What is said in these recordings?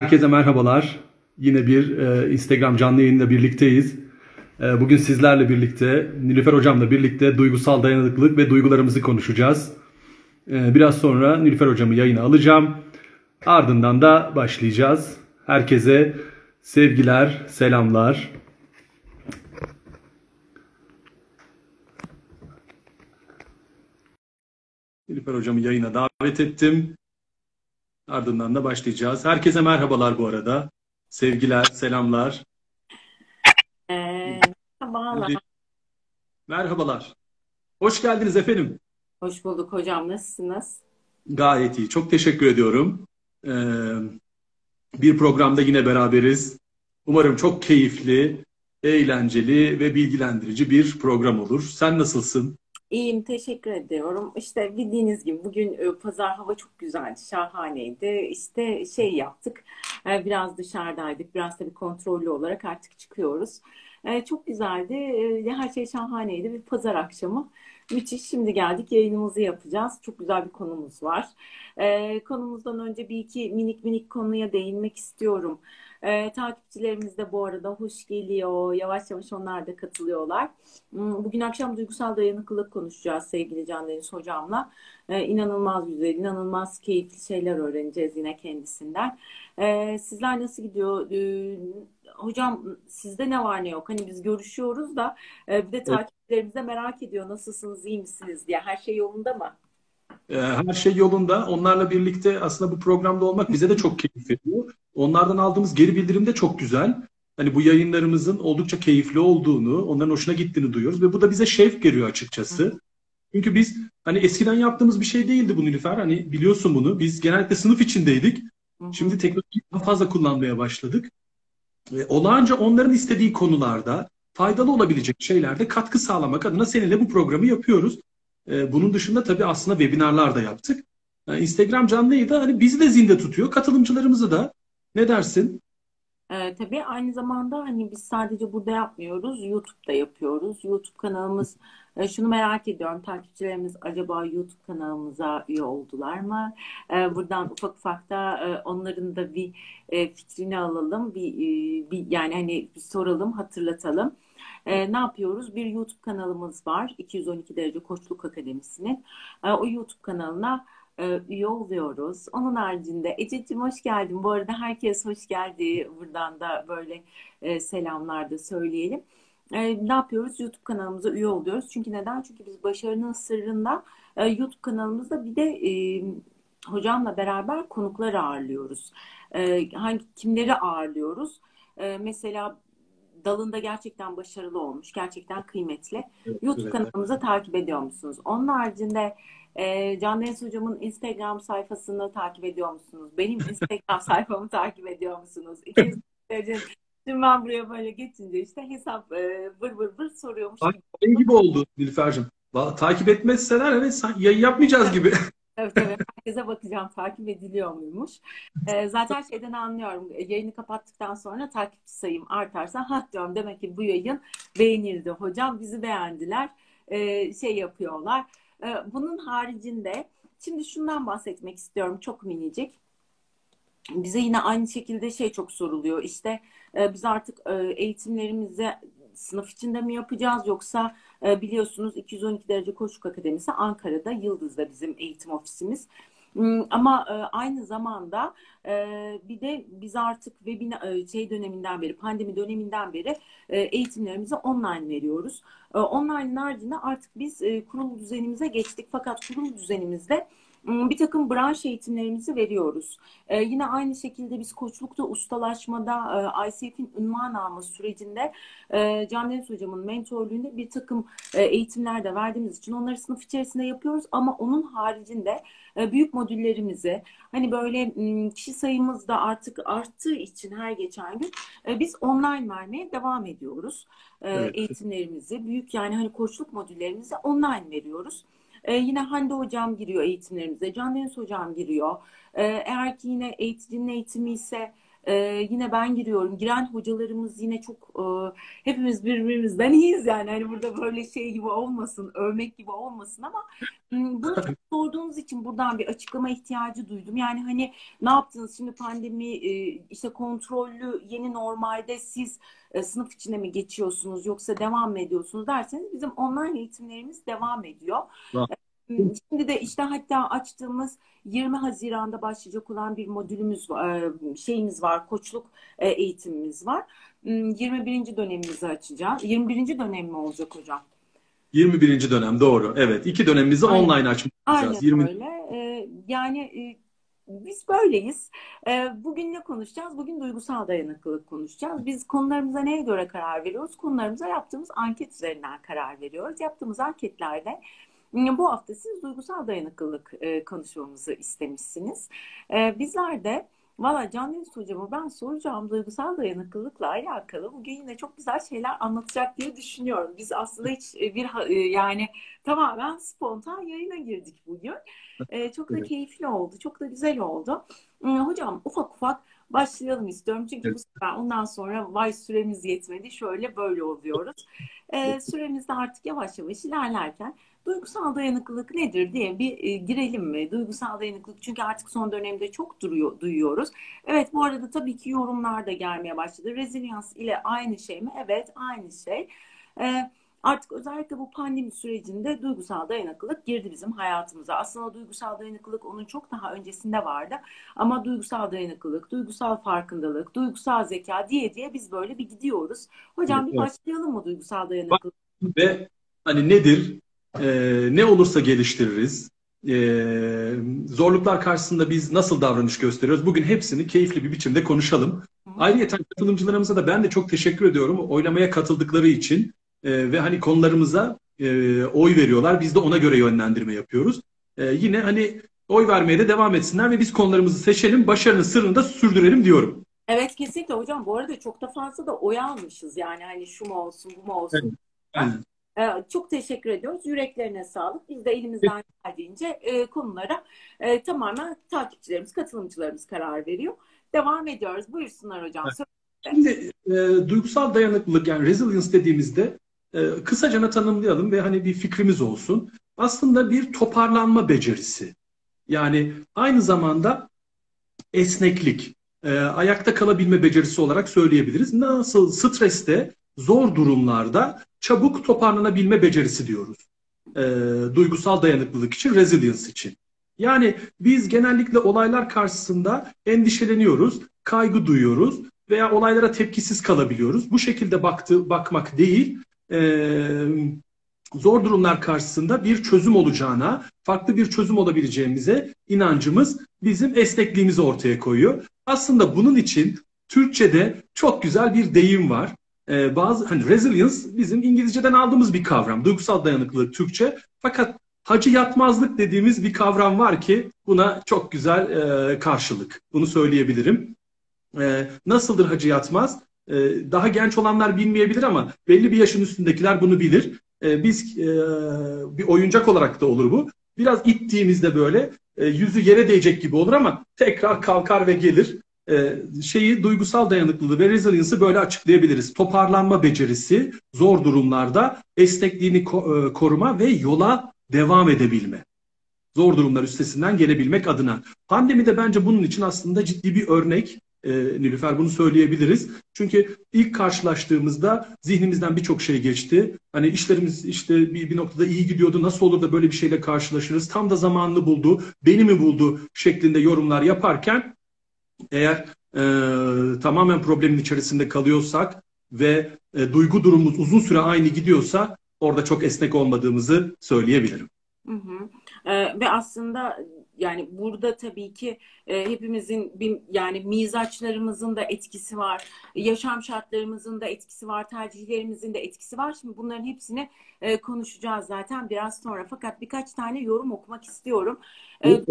Herkese merhabalar. Yine bir e, Instagram canlı yayında birlikteyiz. E, bugün sizlerle birlikte, Nilüfer Hocam'la birlikte duygusal dayanıklılık ve duygularımızı konuşacağız. E, biraz sonra Nilüfer Hocam'ı yayına alacağım. Ardından da başlayacağız. Herkese sevgiler, selamlar. Nilüfer Hocam'ı yayına davet ettim. Ardından da başlayacağız. Herkese merhabalar bu arada. Sevgiler, selamlar. Ee, merhabalar. Merhabalar. Hoş geldiniz efendim. Hoş bulduk hocam. Nasılsınız? Gayet iyi. Çok teşekkür ediyorum. Ee, bir programda yine beraberiz. Umarım çok keyifli, eğlenceli ve bilgilendirici bir program olur. Sen nasılsın? İyiyim, teşekkür ediyorum. İşte bildiğiniz gibi bugün e, pazar hava çok güzeldi, şahaneydi. İşte şey yaptık, e, biraz dışarıdaydık, biraz tabii kontrollü olarak artık çıkıyoruz. E, Çok güzeldi, her şey şahaneydi. Bir pazar akşamı. Müthiş. Şimdi geldik, yayınımızı yapacağız. Çok güzel bir konumuz var. Konumuzdan önce bir iki minik minik konuya değinmek istiyorum. E, takipçilerimiz de bu arada hoş geliyor. Yavaş yavaş onlar da katılıyorlar. Hmm, Bugün akşam duygusal dayanıklılık konuşacağız sevgili Can Deniz hocamla. Ee, inanılmaz güzel, inanılmaz keyifli şeyler öğreneceğiz yine kendisinden. Ee, sizler nasıl gidiyor? Ee, hocam sizde ne var ne yok? Hani biz görüşüyoruz da e, bir de takipçilerimiz de merak ediyor nasılsınız, iyi misiniz diye. Her şey yolunda mı? Her şey yolunda. Onlarla birlikte aslında bu programda olmak bize de çok keyif veriyor. Onlardan aldığımız geri bildirim de çok güzel. Hani bu yayınlarımızın oldukça keyifli olduğunu, onların hoşuna gittiğini duyuyoruz ve bu da bize şevk veriyor açıkçası. Çünkü biz hani eskiden yaptığımız bir şey değildi bu Nilüfer. Hani biliyorsun bunu. Biz genellikle sınıf içindeydik. Hı. Şimdi teknolojiyi daha fazla kullanmaya başladık. Ve olağanca onların istediği konularda faydalı olabilecek şeylerde katkı sağlamak adına seninle bu programı yapıyoruz. Ee, bunun dışında tabii aslında webinarlar da yaptık. Ee, Instagram canlı yayında hani bizi de zinde tutuyor. Katılımcılarımızı da. Ne dersin? Ee, tabii aynı zamanda hani biz sadece burada yapmıyoruz, YouTube'da yapıyoruz. YouTube kanalımız, e, şunu merak ediyorum, takipçilerimiz acaba YouTube kanalımıza üye oldular mı? Ee, buradan ufak ufak da e, onların da bir e, fikrini alalım, bir, e, bir yani hani bir soralım, hatırlatalım. Ee, ne yapıyoruz? Bir YouTube kanalımız var, 212 derece Koçluk Akademisi'nin. Ee, o YouTube kanalına e, üye oluyoruz. Onun haricinde Ececiğim hoş geldin. Bu arada herkes hoş geldi. Buradan da böyle e, selamlar da söyleyelim. E, ne yapıyoruz? YouTube kanalımıza üye oluyoruz. Çünkü neden? Çünkü biz başarının sırrında e, YouTube kanalımızda bir de e, hocamla beraber konuklar ağırlıyoruz. E, hangi kimleri ağırlıyoruz? E, mesela dalında gerçekten başarılı olmuş, gerçekten kıymetli. YouTube Evet. kanalımızı takip ediyor musunuz? Onun haricinde e, Can Deniz Hocam'ın Instagram sayfasını takip ediyor musunuz? Benim Instagram sayfamı takip ediyor musunuz? İkiniz Şimdi ben buraya böyle geçince işte hesap e, vır vır vır soruyormuş Ay, gibi. Şey gibi oldu Nilüfer'cim. Takip etmezseler evet sen- yayın yapmayacağız gibi. Evet evet herkese bakacağım takip ediliyor muymuş. E, zaten şeyden anlıyorum e, yayını kapattıktan sonra takipçi sayım artarsa ha diyorum demek ki bu yayın beğenildi hocam bizi beğendiler E, şey yapıyorlar. E, bunun haricinde şimdi şundan bahsetmek istiyorum çok minicik. Bize yine aynı şekilde şey çok soruluyor. İşte e, biz artık e, eğitimlerimizi sınıf içinde mi yapacağız yoksa e, biliyorsunuz 212 derece Koçuk Akademisi Ankara'da Yıldız'da bizim eğitim ofisimiz. Hmm, Ama e, aynı zamanda e, bir de biz artık webinar e, şey döneminden beri pandemi döneminden beri eğitimlerimizi online veriyoruz. Online'ın haricinde artık biz kurul düzenimize geçtik. Fakat kurul düzenimizde bir takım branş eğitimlerimizi veriyoruz. Ee, yine aynı şekilde biz koçlukta ustalaşmada e, ICF'in ünvan alma sürecinde e, Can Deniz Hocam'ın mentorluğunda bir takım e, eğitimler de verdiğimiz için onları sınıf içerisinde yapıyoruz ama onun haricinde e, büyük modüllerimizi hani böyle m, kişi sayımız da artık arttığı için her geçen gün e, biz online vermeye devam ediyoruz. E, Evet. eğitimlerimizi büyük yani hani koçluk modüllerimizi online veriyoruz. E, yine Hande hocam giriyor eğitimlerimize, Can Deniz hocam giriyor. Ee, eğer ki yine eğiticinin eğitimi ise Ee, yine ben giriyorum. Giren hocalarımız yine çok e, hepimiz birbirimizden iyiyiz yani. Hani burada böyle şey gibi olmasın, övmek gibi olmasın ama bunu sorduğunuz için buradan bir açıklama ihtiyacı duydum. Yani hani ne yaptınız şimdi pandemi e, işte kontrollü yeni normalde siz e, sınıf içine mi geçiyorsunuz yoksa devam mı ediyorsunuz derseniz bizim online eğitimlerimiz devam ediyor. Şimdi de işte hatta açtığımız 20 Haziran'da başlayacak olan bir modülümüz var, e, şeyimiz var, koçluk e, eğitimimiz var. 21. dönemimizi açacağız. 21. dönem mi olacak hocam? 21. dönem doğru. Evet. iki dönemimizi Aynen. online açacağız. Aynen 20... öyle. Ee, yani e, biz böyleyiz. Bugün ne konuşacağız? Bugün duygusal dayanıklılık konuşacağız. Biz konularımıza neye göre karar veriyoruz? Konularımıza yaptığımız anket üzerinden karar veriyoruz. Yaptığımız anketlerde bu hafta siz duygusal dayanıklılık e, konuşmamızı istemişsiniz. E, bizler de Valla Can Deniz hocama ben soracağım duygusal dayanıklılıkla alakalı bugün yine çok güzel şeyler anlatacak diye düşünüyorum. Biz aslında hiç e, bir yani tamamen spontan yayına girdik bugün. çok da keyifli oldu, çok da güzel oldu. Hocam ufak ufak başlayalım istiyorum. Çünkü bu sefer ondan sonra vay süremiz yetmedi şöyle böyle oluyoruz. Süremiz de artık yavaş yavaş ilerlerken Duygusal dayanıklılık nedir diye bir e, girelim mi? Duygusal dayanıklılık çünkü artık son dönemde çok duruyor, duyuyoruz. Evet bu arada tabii ki yorumlar da gelmeye başladı. Rezilians ile aynı şey mi? Evet aynı şey. E, artık özellikle bu pandemi sürecinde duygusal dayanıklılık girdi bizim hayatımıza. Aslında duygusal dayanıklılık onun çok daha öncesinde vardı. Ama duygusal dayanıklılık, duygusal farkındalık, duygusal zeka diye diye biz böyle bir gidiyoruz. Hocam evet, bir başlayalım mı duygusal dayanıklılık? Ve hani nedir? E, ne olursa geliştiririz. E, zorluklar karşısında biz nasıl davranış gösteriyoruz? Bugün hepsini keyifli bir biçimde konuşalım. Ayrıca katılımcılarımıza da ben de çok teşekkür ediyorum. Oylamaya katıldıkları için e, ve hani konularımıza e, oy veriyorlar. Biz de ona göre yönlendirme yapıyoruz. E, yine hani oy vermeye de devam etsinler ve biz konularımızı seçelim, başarının sırrını da sürdürelim diyorum. Evet kesinlikle hocam. Bu arada çok da fazla da oy almışız. Yani hani şu mu olsun, bu mu olsun. Evet. Ee, çok teşekkür ediyoruz. Yüreklerine sağlık. Biz de elimizden geldiğince e, konulara e, tamamen takipçilerimiz, katılımcılarımız karar veriyor. Devam ediyoruz. Buyursunlar hocam. Şimdi e, duygusal dayanıklılık yani resilience dediğimizde e, kısacana tanımlayalım ve hani bir fikrimiz olsun. Aslında bir toparlanma becerisi. Yani aynı zamanda esneklik, e, ayakta kalabilme becerisi olarak söyleyebiliriz. Nasıl streste, zor durumlarda çabuk toparlanabilme becerisi diyoruz. E, duygusal dayanıklılık için, resilience için. Yani biz genellikle olaylar karşısında endişeleniyoruz, kaygı duyuyoruz veya olaylara tepkisiz kalabiliyoruz. Bu şekilde baktı, bakmak değil, e, zor durumlar karşısında bir çözüm olacağına, farklı bir çözüm olabileceğimize inancımız bizim esnekliğimizi ortaya koyuyor. Aslında bunun için Türkçe'de çok güzel bir deyim var e, bazı hani resilience bizim İngilizceden aldığımız bir kavram. Duygusal dayanıklılık Türkçe. Fakat hacı yatmazlık dediğimiz bir kavram var ki buna çok güzel e, karşılık. Bunu söyleyebilirim. E, nasıldır hacı yatmaz? E, daha genç olanlar bilmeyebilir ama belli bir yaşın üstündekiler bunu bilir. E, biz e, bir oyuncak olarak da olur bu. Biraz ittiğimizde böyle e, yüzü yere değecek gibi olur ama tekrar kalkar ve gelir şeyi duygusal dayanıklılığı ve resilience'ı böyle açıklayabiliriz. Toparlanma becerisi, zor durumlarda esnekliğini e, koruma ve yola devam edebilme. Zor durumlar üstesinden gelebilmek adına. Pandemi de bence bunun için aslında ciddi bir örnek. E, Nilüfer bunu söyleyebiliriz. Çünkü ilk karşılaştığımızda zihnimizden birçok şey geçti. Hani işlerimiz işte bir, bir noktada iyi gidiyordu. Nasıl olur da böyle bir şeyle karşılaşırız? Tam da zamanını buldu, beni mi buldu şeklinde yorumlar yaparken eğer e, tamamen problemin içerisinde kalıyorsak ve e, duygu durumumuz uzun süre aynı gidiyorsa orada çok esnek olmadığımızı söyleyebilirim. Hı hı. Ee, ve aslında yani burada tabii ki e, hepimizin bir, yani mizaçlarımızın da etkisi var. Yaşam şartlarımızın da etkisi var. Tercihlerimizin de etkisi var. Şimdi bunların hepsini e, konuşacağız zaten biraz sonra. Fakat birkaç tane yorum okumak istiyorum. E,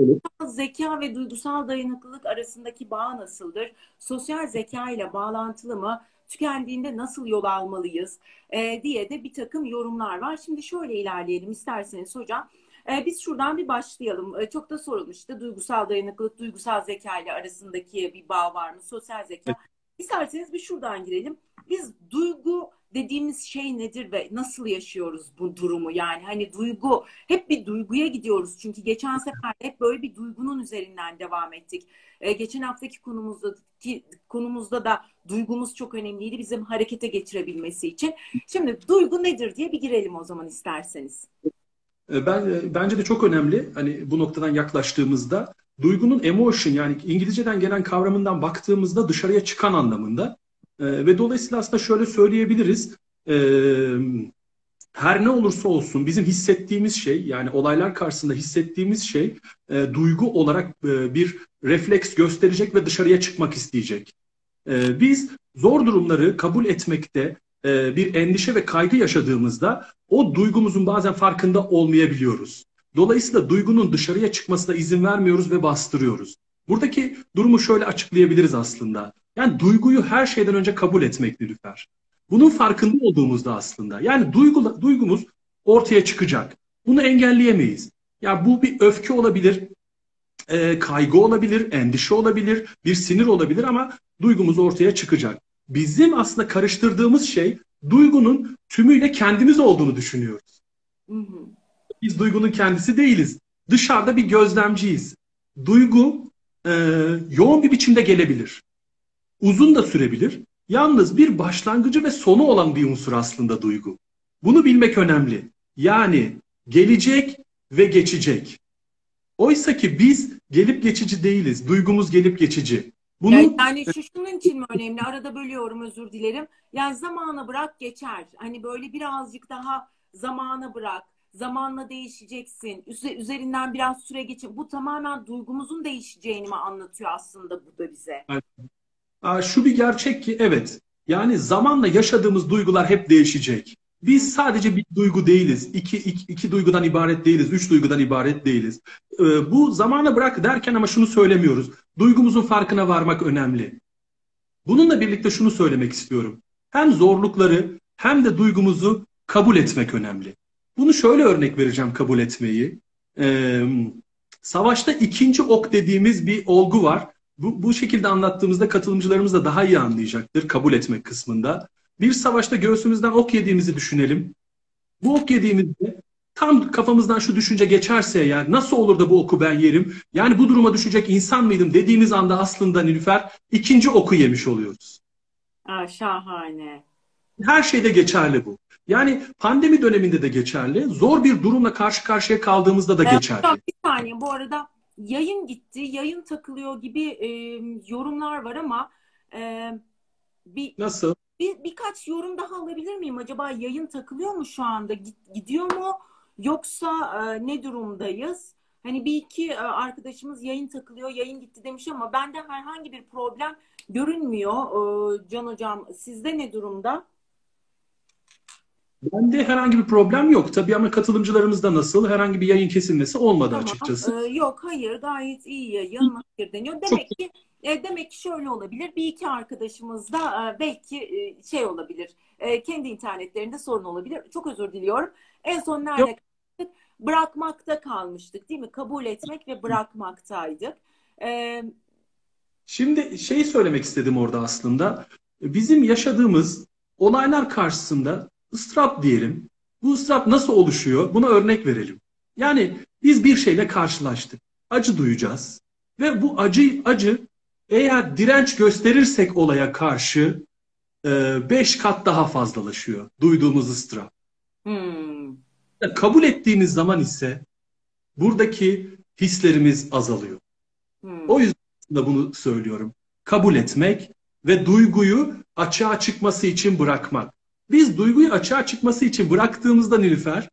zeka ve duygusal dayanıklılık arasındaki bağ nasıldır? Sosyal zeka ile bağlantılı mı? tükendiğinde nasıl yol almalıyız e, diye de bir takım yorumlar var. Şimdi şöyle ilerleyelim isterseniz hocam. E, biz şuradan bir başlayalım. E, çok da sorulmuştu. Duygusal dayanıklılık, duygusal zeka ile arasındaki bir bağ var mı? Sosyal zeka. Evet. İsterseniz bir şuradan girelim. Biz duygu dediğimiz şey nedir ve nasıl yaşıyoruz bu durumu? Yani hani duygu, hep bir duyguya gidiyoruz. Çünkü geçen sefer hep böyle bir duygunun üzerinden devam ettik. Ee, geçen haftaki konumuzda ki, konumuzda da duygumuz çok önemliydi bizim harekete geçirebilmesi için. Şimdi duygu nedir diye bir girelim o zaman isterseniz. Ee, ben e, bence de çok önemli. Hani bu noktadan yaklaştığımızda duygunun emotion yani İngilizceden gelen kavramından baktığımızda dışarıya çıkan anlamında. E, ve dolayısıyla aslında şöyle söyleyebiliriz. E, her ne olursa olsun bizim hissettiğimiz şey yani olaylar karşısında hissettiğimiz şey e, duygu olarak e, bir refleks gösterecek ve dışarıya çıkmak isteyecek. E, biz zor durumları kabul etmekte e, bir endişe ve kaygı yaşadığımızda o duygumuzun bazen farkında olmayabiliyoruz. Dolayısıyla duygunun dışarıya çıkmasına izin vermiyoruz ve bastırıyoruz. Buradaki durumu şöyle açıklayabiliriz aslında. Yani duyguyu her şeyden önce kabul etmek Nilüfer. Bunun farkında olduğumuzda aslında. Yani duygu, duygumuz ortaya çıkacak. Bunu engelleyemeyiz. Ya yani bu bir öfke olabilir, e, kaygı olabilir, endişe olabilir, bir sinir olabilir ama duygumuz ortaya çıkacak. Bizim aslında karıştırdığımız şey duygunun tümüyle kendimiz olduğunu düşünüyoruz. Hı hı. Biz duygunun kendisi değiliz. Dışarıda bir gözlemciyiz. Duygu e, yoğun bir biçimde gelebilir. Uzun da sürebilir. Yalnız bir başlangıcı ve sonu olan bir unsur aslında duygu. Bunu bilmek önemli. Yani gelecek ve geçecek. Oysa ki biz gelip geçici değiliz. Duygumuz gelip geçici. Bunu... Yani, yani şu şunun için mi önemli? Arada bölüyorum özür dilerim. Yani zamana bırak geçer. Hani böyle birazcık daha zamana bırak. Zamanla değişeceksin. Üzerinden biraz süre geçin. Bu tamamen duygumuzun değişeceğini mi anlatıyor aslında bu da bize? Şu bir gerçek ki evet. Yani zamanla yaşadığımız duygular hep değişecek. Biz sadece bir duygu değiliz. İki, iki, iki duygudan ibaret değiliz. Üç duygudan ibaret değiliz. Ee, bu zamana bırak derken ama şunu söylemiyoruz. Duygumuzun farkına varmak önemli. Bununla birlikte şunu söylemek istiyorum. Hem zorlukları hem de duygumuzu kabul etmek önemli. Bunu şöyle örnek vereceğim kabul etmeyi. Ee, savaşta ikinci ok dediğimiz bir olgu var. Bu, bu şekilde anlattığımızda katılımcılarımız da daha iyi anlayacaktır kabul etmek kısmında. Bir savaşta göğsümüzden ok yediğimizi düşünelim. Bu ok yediğimizde tam kafamızdan şu düşünce geçerse yani nasıl olur da bu oku ben yerim? Yani bu duruma düşecek insan mıydım dediğimiz anda aslında Nilüfer ikinci oku yemiş oluyoruz. Aa, şahane. Her şeyde geçerli bu. Yani pandemi döneminde de geçerli. Zor bir durumla karşı karşıya kaldığımızda da geçerli. Bir saniye bu arada yayın gitti, yayın takılıyor gibi e, yorumlar var ama e, bir Nasıl? Bir, birkaç yorum daha alabilir miyim? Acaba yayın takılıyor mu şu anda? Gidiyor mu? Yoksa e, ne durumdayız? Hani bir iki e, arkadaşımız yayın takılıyor, yayın gitti demiş ama bende herhangi bir problem görünmüyor. E, Can Hocam sizde ne durumda? Bende herhangi bir problem yok. Tabii ama katılımcılarımızda nasıl? Herhangi bir yayın kesilmesi olmadı tamam. açıkçası. Ee, yok hayır gayet iyi yayın. Hayır deniyor. Demek Çok... ki e, demek ki şöyle olabilir. Bir iki arkadaşımız da e, belki e, şey olabilir. E, kendi internetlerinde sorun olabilir. Çok özür diliyorum. En son nerede yok. kalmıştık? Bırakmakta kalmıştık değil mi? Kabul etmek ve bırakmaktaydık. E, Şimdi şey söylemek istedim orada aslında. Bizim yaşadığımız olaylar karşısında ıstırap diyelim. Bu ıstırap nasıl oluşuyor? Buna örnek verelim. Yani biz bir şeyle karşılaştık. Acı duyacağız. Ve bu acı acı eğer direnç gösterirsek olaya karşı e, beş kat daha fazlalaşıyor duyduğumuz ıstırap. Hmm. Kabul ettiğimiz zaman ise buradaki hislerimiz azalıyor. Hmm. O yüzden de bunu söylüyorum. Kabul etmek ve duyguyu açığa çıkması için bırakmak. Biz duyguyu açığa çıkması için bıraktığımızda Nilüfer,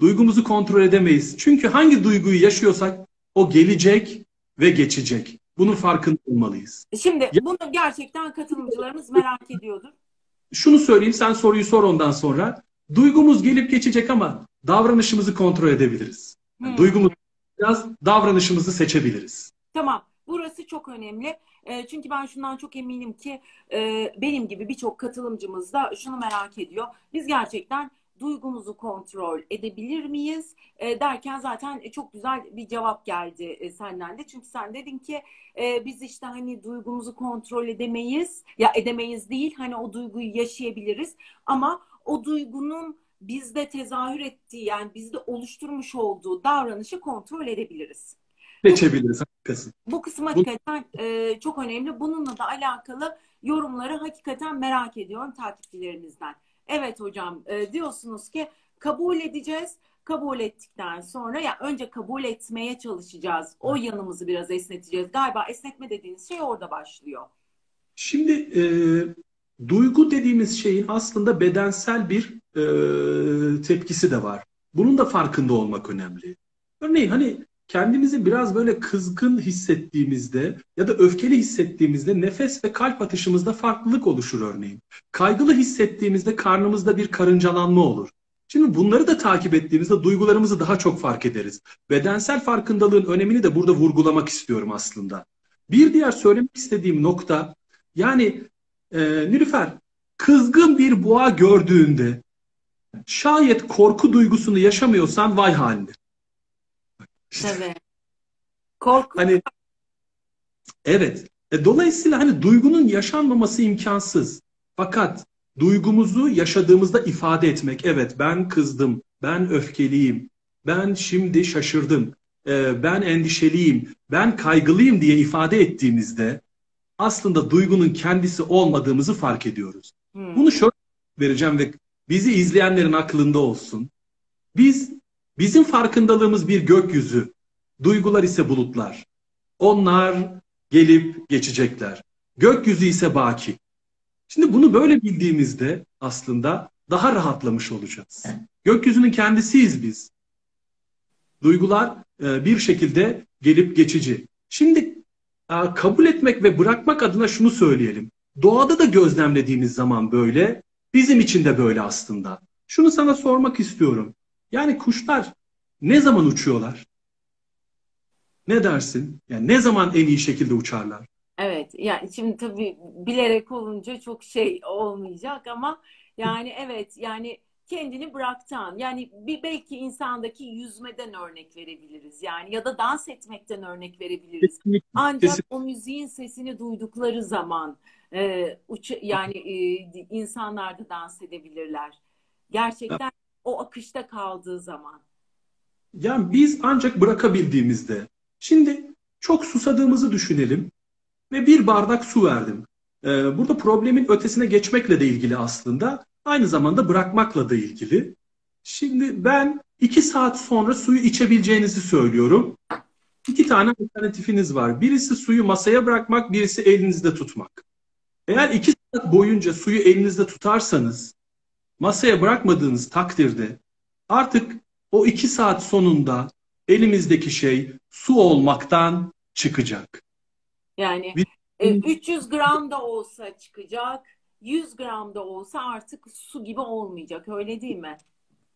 duygumuzu kontrol edemeyiz. Çünkü hangi duyguyu yaşıyorsak o gelecek ve geçecek. Bunun farkında olmalıyız. Şimdi ya, bunu gerçekten katılımcılarımız merak ediyordur. Şunu söyleyeyim, sen soruyu sor ondan sonra. Duygumuz gelip geçecek ama davranışımızı kontrol edebiliriz. Hmm. Duygumuz biraz davranışımızı seçebiliriz. Tamam. Burası çok önemli. E, çünkü ben şundan çok eminim ki e, benim gibi birçok katılımcımız da şunu merak ediyor. Biz gerçekten duygumuzu kontrol edebilir miyiz e, derken zaten çok güzel bir cevap geldi e, senden de. Çünkü sen dedin ki e, biz işte hani duygumuzu kontrol edemeyiz ya edemeyiz değil hani o duyguyu yaşayabiliriz ama o duygunun bizde tezahür ettiği yani bizde oluşturmuş olduğu davranışı kontrol edebiliriz. Seçebiliriz. Hakikaten. Bu kısım hakikaten e, çok önemli. Bununla da alakalı yorumları hakikaten merak ediyorum takipçilerimizden. Evet hocam e, diyorsunuz ki kabul edeceğiz. Kabul ettikten sonra ya önce kabul etmeye çalışacağız. O yanımızı biraz esneteceğiz. Galiba esnetme dediğiniz şey orada başlıyor. Şimdi e, duygu dediğimiz şeyin aslında bedensel bir e, tepkisi de var. Bunun da farkında olmak önemli. Örneğin hani kendimizi biraz böyle kızgın hissettiğimizde ya da öfkeli hissettiğimizde nefes ve kalp atışımızda farklılık oluşur örneğin. Kaygılı hissettiğimizde karnımızda bir karıncalanma olur. Şimdi bunları da takip ettiğimizde duygularımızı daha çok fark ederiz. Bedensel farkındalığın önemini de burada vurgulamak istiyorum aslında. Bir diğer söylemek istediğim nokta yani e, Nilüfer kızgın bir boğa gördüğünde şayet korku duygusunu yaşamıyorsan vay haline. Evet. Korku. Hani evet. E, dolayısıyla hani duygunun yaşanmaması imkansız. Fakat duygumuzu yaşadığımızda ifade etmek. Evet ben kızdım, ben öfkeliyim, ben şimdi şaşırdım, e, ben endişeliyim, ben kaygılıyım diye ifade ettiğimizde aslında duygunun kendisi olmadığımızı fark ediyoruz. Hmm. Bunu şöyle vereceğim ve bizi izleyenlerin aklında olsun. Biz bizim farkındalığımız bir gökyüzü, duygular ise bulutlar. Onlar gelip geçecekler. Gökyüzü ise baki. Şimdi bunu böyle bildiğimizde aslında daha rahatlamış olacağız. Gökyüzünün kendisiyiz biz. Duygular e, bir şekilde gelip geçici. Şimdi kabul etmek ve bırakmak adına şunu söyleyelim. Doğada da gözlemlediğimiz zaman böyle, bizim için de böyle aslında. Şunu sana sormak istiyorum. Yani kuşlar ne zaman uçuyorlar? Ne dersin? Yani ne zaman en iyi şekilde uçarlar? Evet, yani şimdi tabii bilerek olunca çok şey olmayacak ama yani evet yani kendini bıraktan yani bir belki insandaki yüzmeden örnek verebiliriz yani ya da dans etmekten örnek verebiliriz. Kesinlikle. Ancak Kesinlikle. o müziğin sesini duydukları zaman e, uç, yani e, insanlar da dans edebilirler. Gerçekten ya. o akışta kaldığı zaman. Yani biz ancak bırakabildiğimizde. Şimdi çok susadığımızı düşünelim ve bir bardak su verdim. Ee, burada problemin ötesine geçmekle de ilgili aslında. Aynı zamanda bırakmakla da ilgili. Şimdi ben iki saat sonra suyu içebileceğinizi söylüyorum. İki tane alternatifiniz var. Birisi suyu masaya bırakmak, birisi elinizde tutmak. Eğer iki saat boyunca suyu elinizde tutarsanız, masaya bırakmadığınız takdirde artık o iki saat sonunda elimizdeki şey su olmaktan çıkacak. Yani Biz, 300 e, gram da olsa çıkacak, 100 gram da olsa artık su gibi olmayacak öyle değil mi?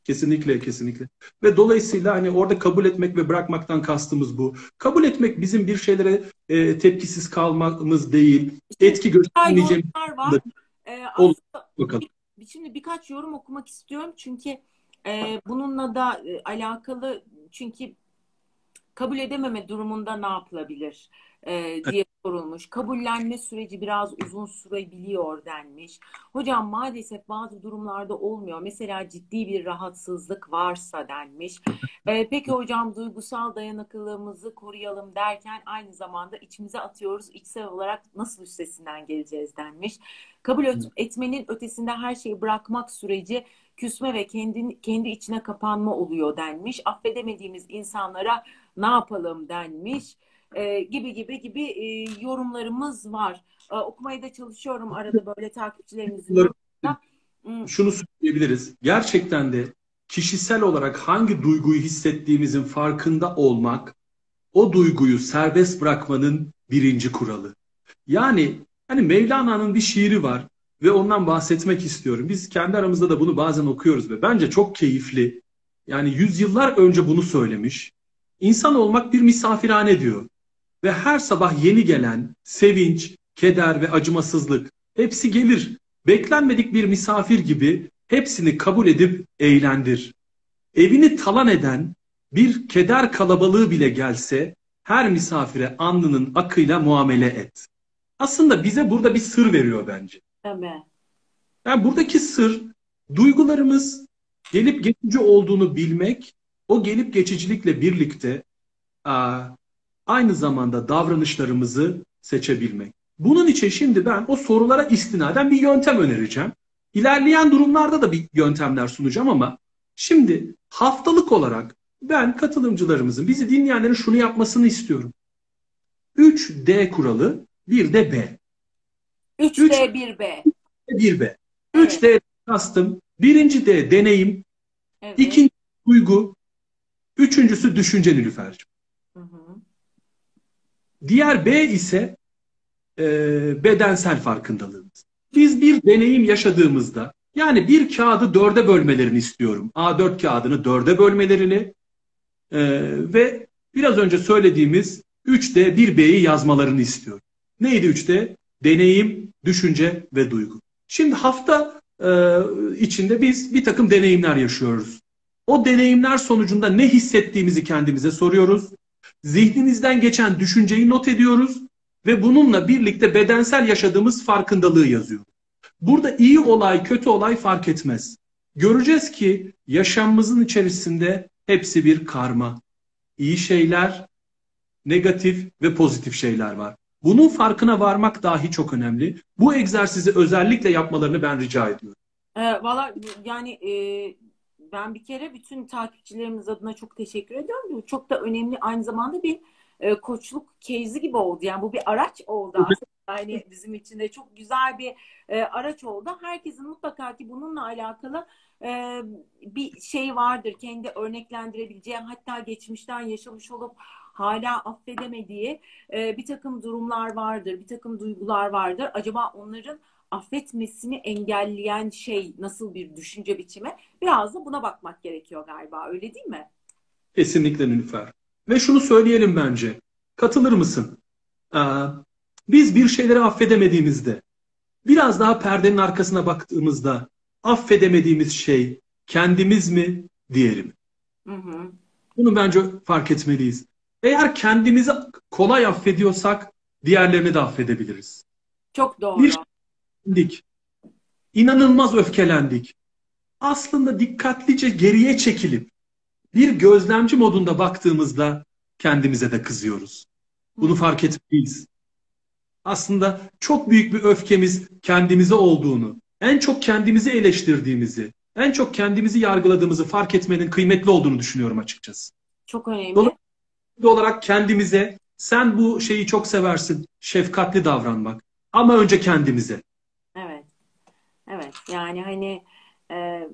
Kesinlikle, kesinlikle. Ve dolayısıyla hani orada kabul etmek ve bırakmaktan kastımız bu. Kabul etmek bizim bir şeylere e, tepkisiz kalmamız değil. İşte etki göstermeyeceğimiz. var. Ee, aslında, Bakalım. Şimdi birkaç yorum okumak istiyorum çünkü e, bununla da e, alakalı çünkü kabul edememe durumunda ne yapılabilir e, diye sorulmuş. Kabullenme süreci biraz uzun sürebiliyor denmiş. Hocam maalesef bazı durumlarda olmuyor. Mesela ciddi bir rahatsızlık varsa denmiş. E, peki hocam duygusal dayanıklılığımızı koruyalım derken aynı zamanda içimize atıyoruz. İçsel olarak nasıl üstesinden geleceğiz denmiş. Kabul etmenin ötesinde her şeyi bırakmak süreci küsme ve kendi, kendi içine kapanma oluyor denmiş. Affedemediğimiz insanlara ne yapalım denmiş e, gibi gibi gibi e, yorumlarımız var. E, okumaya da çalışıyorum arada böyle takipçilerimizin. Hmm. Şunu söyleyebiliriz. Gerçekten de kişisel olarak hangi duyguyu hissettiğimizin farkında olmak o duyguyu serbest bırakmanın birinci kuralı. Yani hani Mevlana'nın bir şiiri var ve ondan bahsetmek istiyorum. Biz kendi aramızda da bunu bazen okuyoruz ve bence çok keyifli. Yani yüzyıllar önce bunu söylemiş. İnsan olmak bir misafirhane diyor. Ve her sabah yeni gelen sevinç, keder ve acımasızlık hepsi gelir. Beklenmedik bir misafir gibi hepsini kabul edip eğlendir. Evini talan eden bir keder kalabalığı bile gelse her misafire alnının akıyla muamele et. Aslında bize burada bir sır veriyor bence. Tabii. Yani buradaki sır duygularımız gelip geçici olduğunu bilmek, o gelip geçicilikle birlikte aynı zamanda davranışlarımızı seçebilmek. Bunun için şimdi ben o sorulara istinaden bir yöntem önereceğim. İlerleyen durumlarda da bir yöntemler sunacağım ama şimdi haftalık olarak ben katılımcılarımızın, bizi dinleyenlerin şunu yapmasını istiyorum. 3D kuralı, bir de B. 3D 1B. 1B. 3D kastım. Birinci D deneyim, Evet. ikinci duygu, üçüncüsü düşünce Nilüfer'cim. Diğer B ise e, bedensel farkındalığımız. Biz bir deneyim yaşadığımızda yani bir kağıdı dörde bölmelerini istiyorum. A4 kağıdını dörde bölmelerini e, ve biraz önce söylediğimiz 3D 1B'yi yazmalarını istiyorum. Neydi 3D? Deneyim, düşünce ve duygu. Şimdi hafta e, içinde biz bir takım deneyimler yaşıyoruz. O deneyimler sonucunda ne hissettiğimizi kendimize soruyoruz. Zihnimizden geçen düşünceyi not ediyoruz ve bununla birlikte bedensel yaşadığımız farkındalığı yazıyoruz. Burada iyi olay, kötü olay fark etmez. Göreceğiz ki yaşamımızın içerisinde hepsi bir karma. İyi şeyler, negatif ve pozitif şeyler var. Bunun farkına varmak dahi çok önemli. Bu egzersizi özellikle yapmalarını ben rica ediyorum. Ee, Valla yani e, ben bir kere bütün takipçilerimiz adına çok teşekkür ediyorum. Bu çok da önemli aynı zamanda bir e, koçluk case'i gibi oldu. Yani bu bir araç oldu aslında. Yani bizim için de çok güzel bir e, araç oldu. Herkesin mutlaka ki bununla alakalı e, bir şey vardır. Kendi örneklendirebileceği hatta geçmişten yaşamış olup hala affedemediği e, bir takım durumlar vardır. Bir takım duygular vardır. Acaba onların affetmesini engelleyen şey nasıl bir düşünce biçimi? Biraz da buna bakmak gerekiyor galiba. Öyle değil mi? Kesinlikle Nilüfer. Ve şunu söyleyelim bence. Katılır mısın? Ee, biz bir şeyleri affedemediğimizde, biraz daha perdenin arkasına baktığımızda affedemediğimiz şey kendimiz mi, diğeri mi? Hı hı. Bunu bence fark etmeliyiz. Eğer kendimizi kolay affediyorsak diğerlerini de affedebiliriz. Çok doğru. Bir Öfkelendik. İnanılmaz öfkelendik. Aslında dikkatlice geriye çekilip bir gözlemci modunda baktığımızda kendimize de kızıyoruz. Bunu fark etmeliyiz. Aslında çok büyük bir öfkemiz kendimize olduğunu, en çok kendimizi eleştirdiğimizi, en çok kendimizi yargıladığımızı fark etmenin kıymetli olduğunu düşünüyorum açıkçası. Çok önemli. Dolayısıyla olarak kendimize sen bu şeyi çok seversin, şefkatli davranmak. Ama önce kendimize. Yani hani e,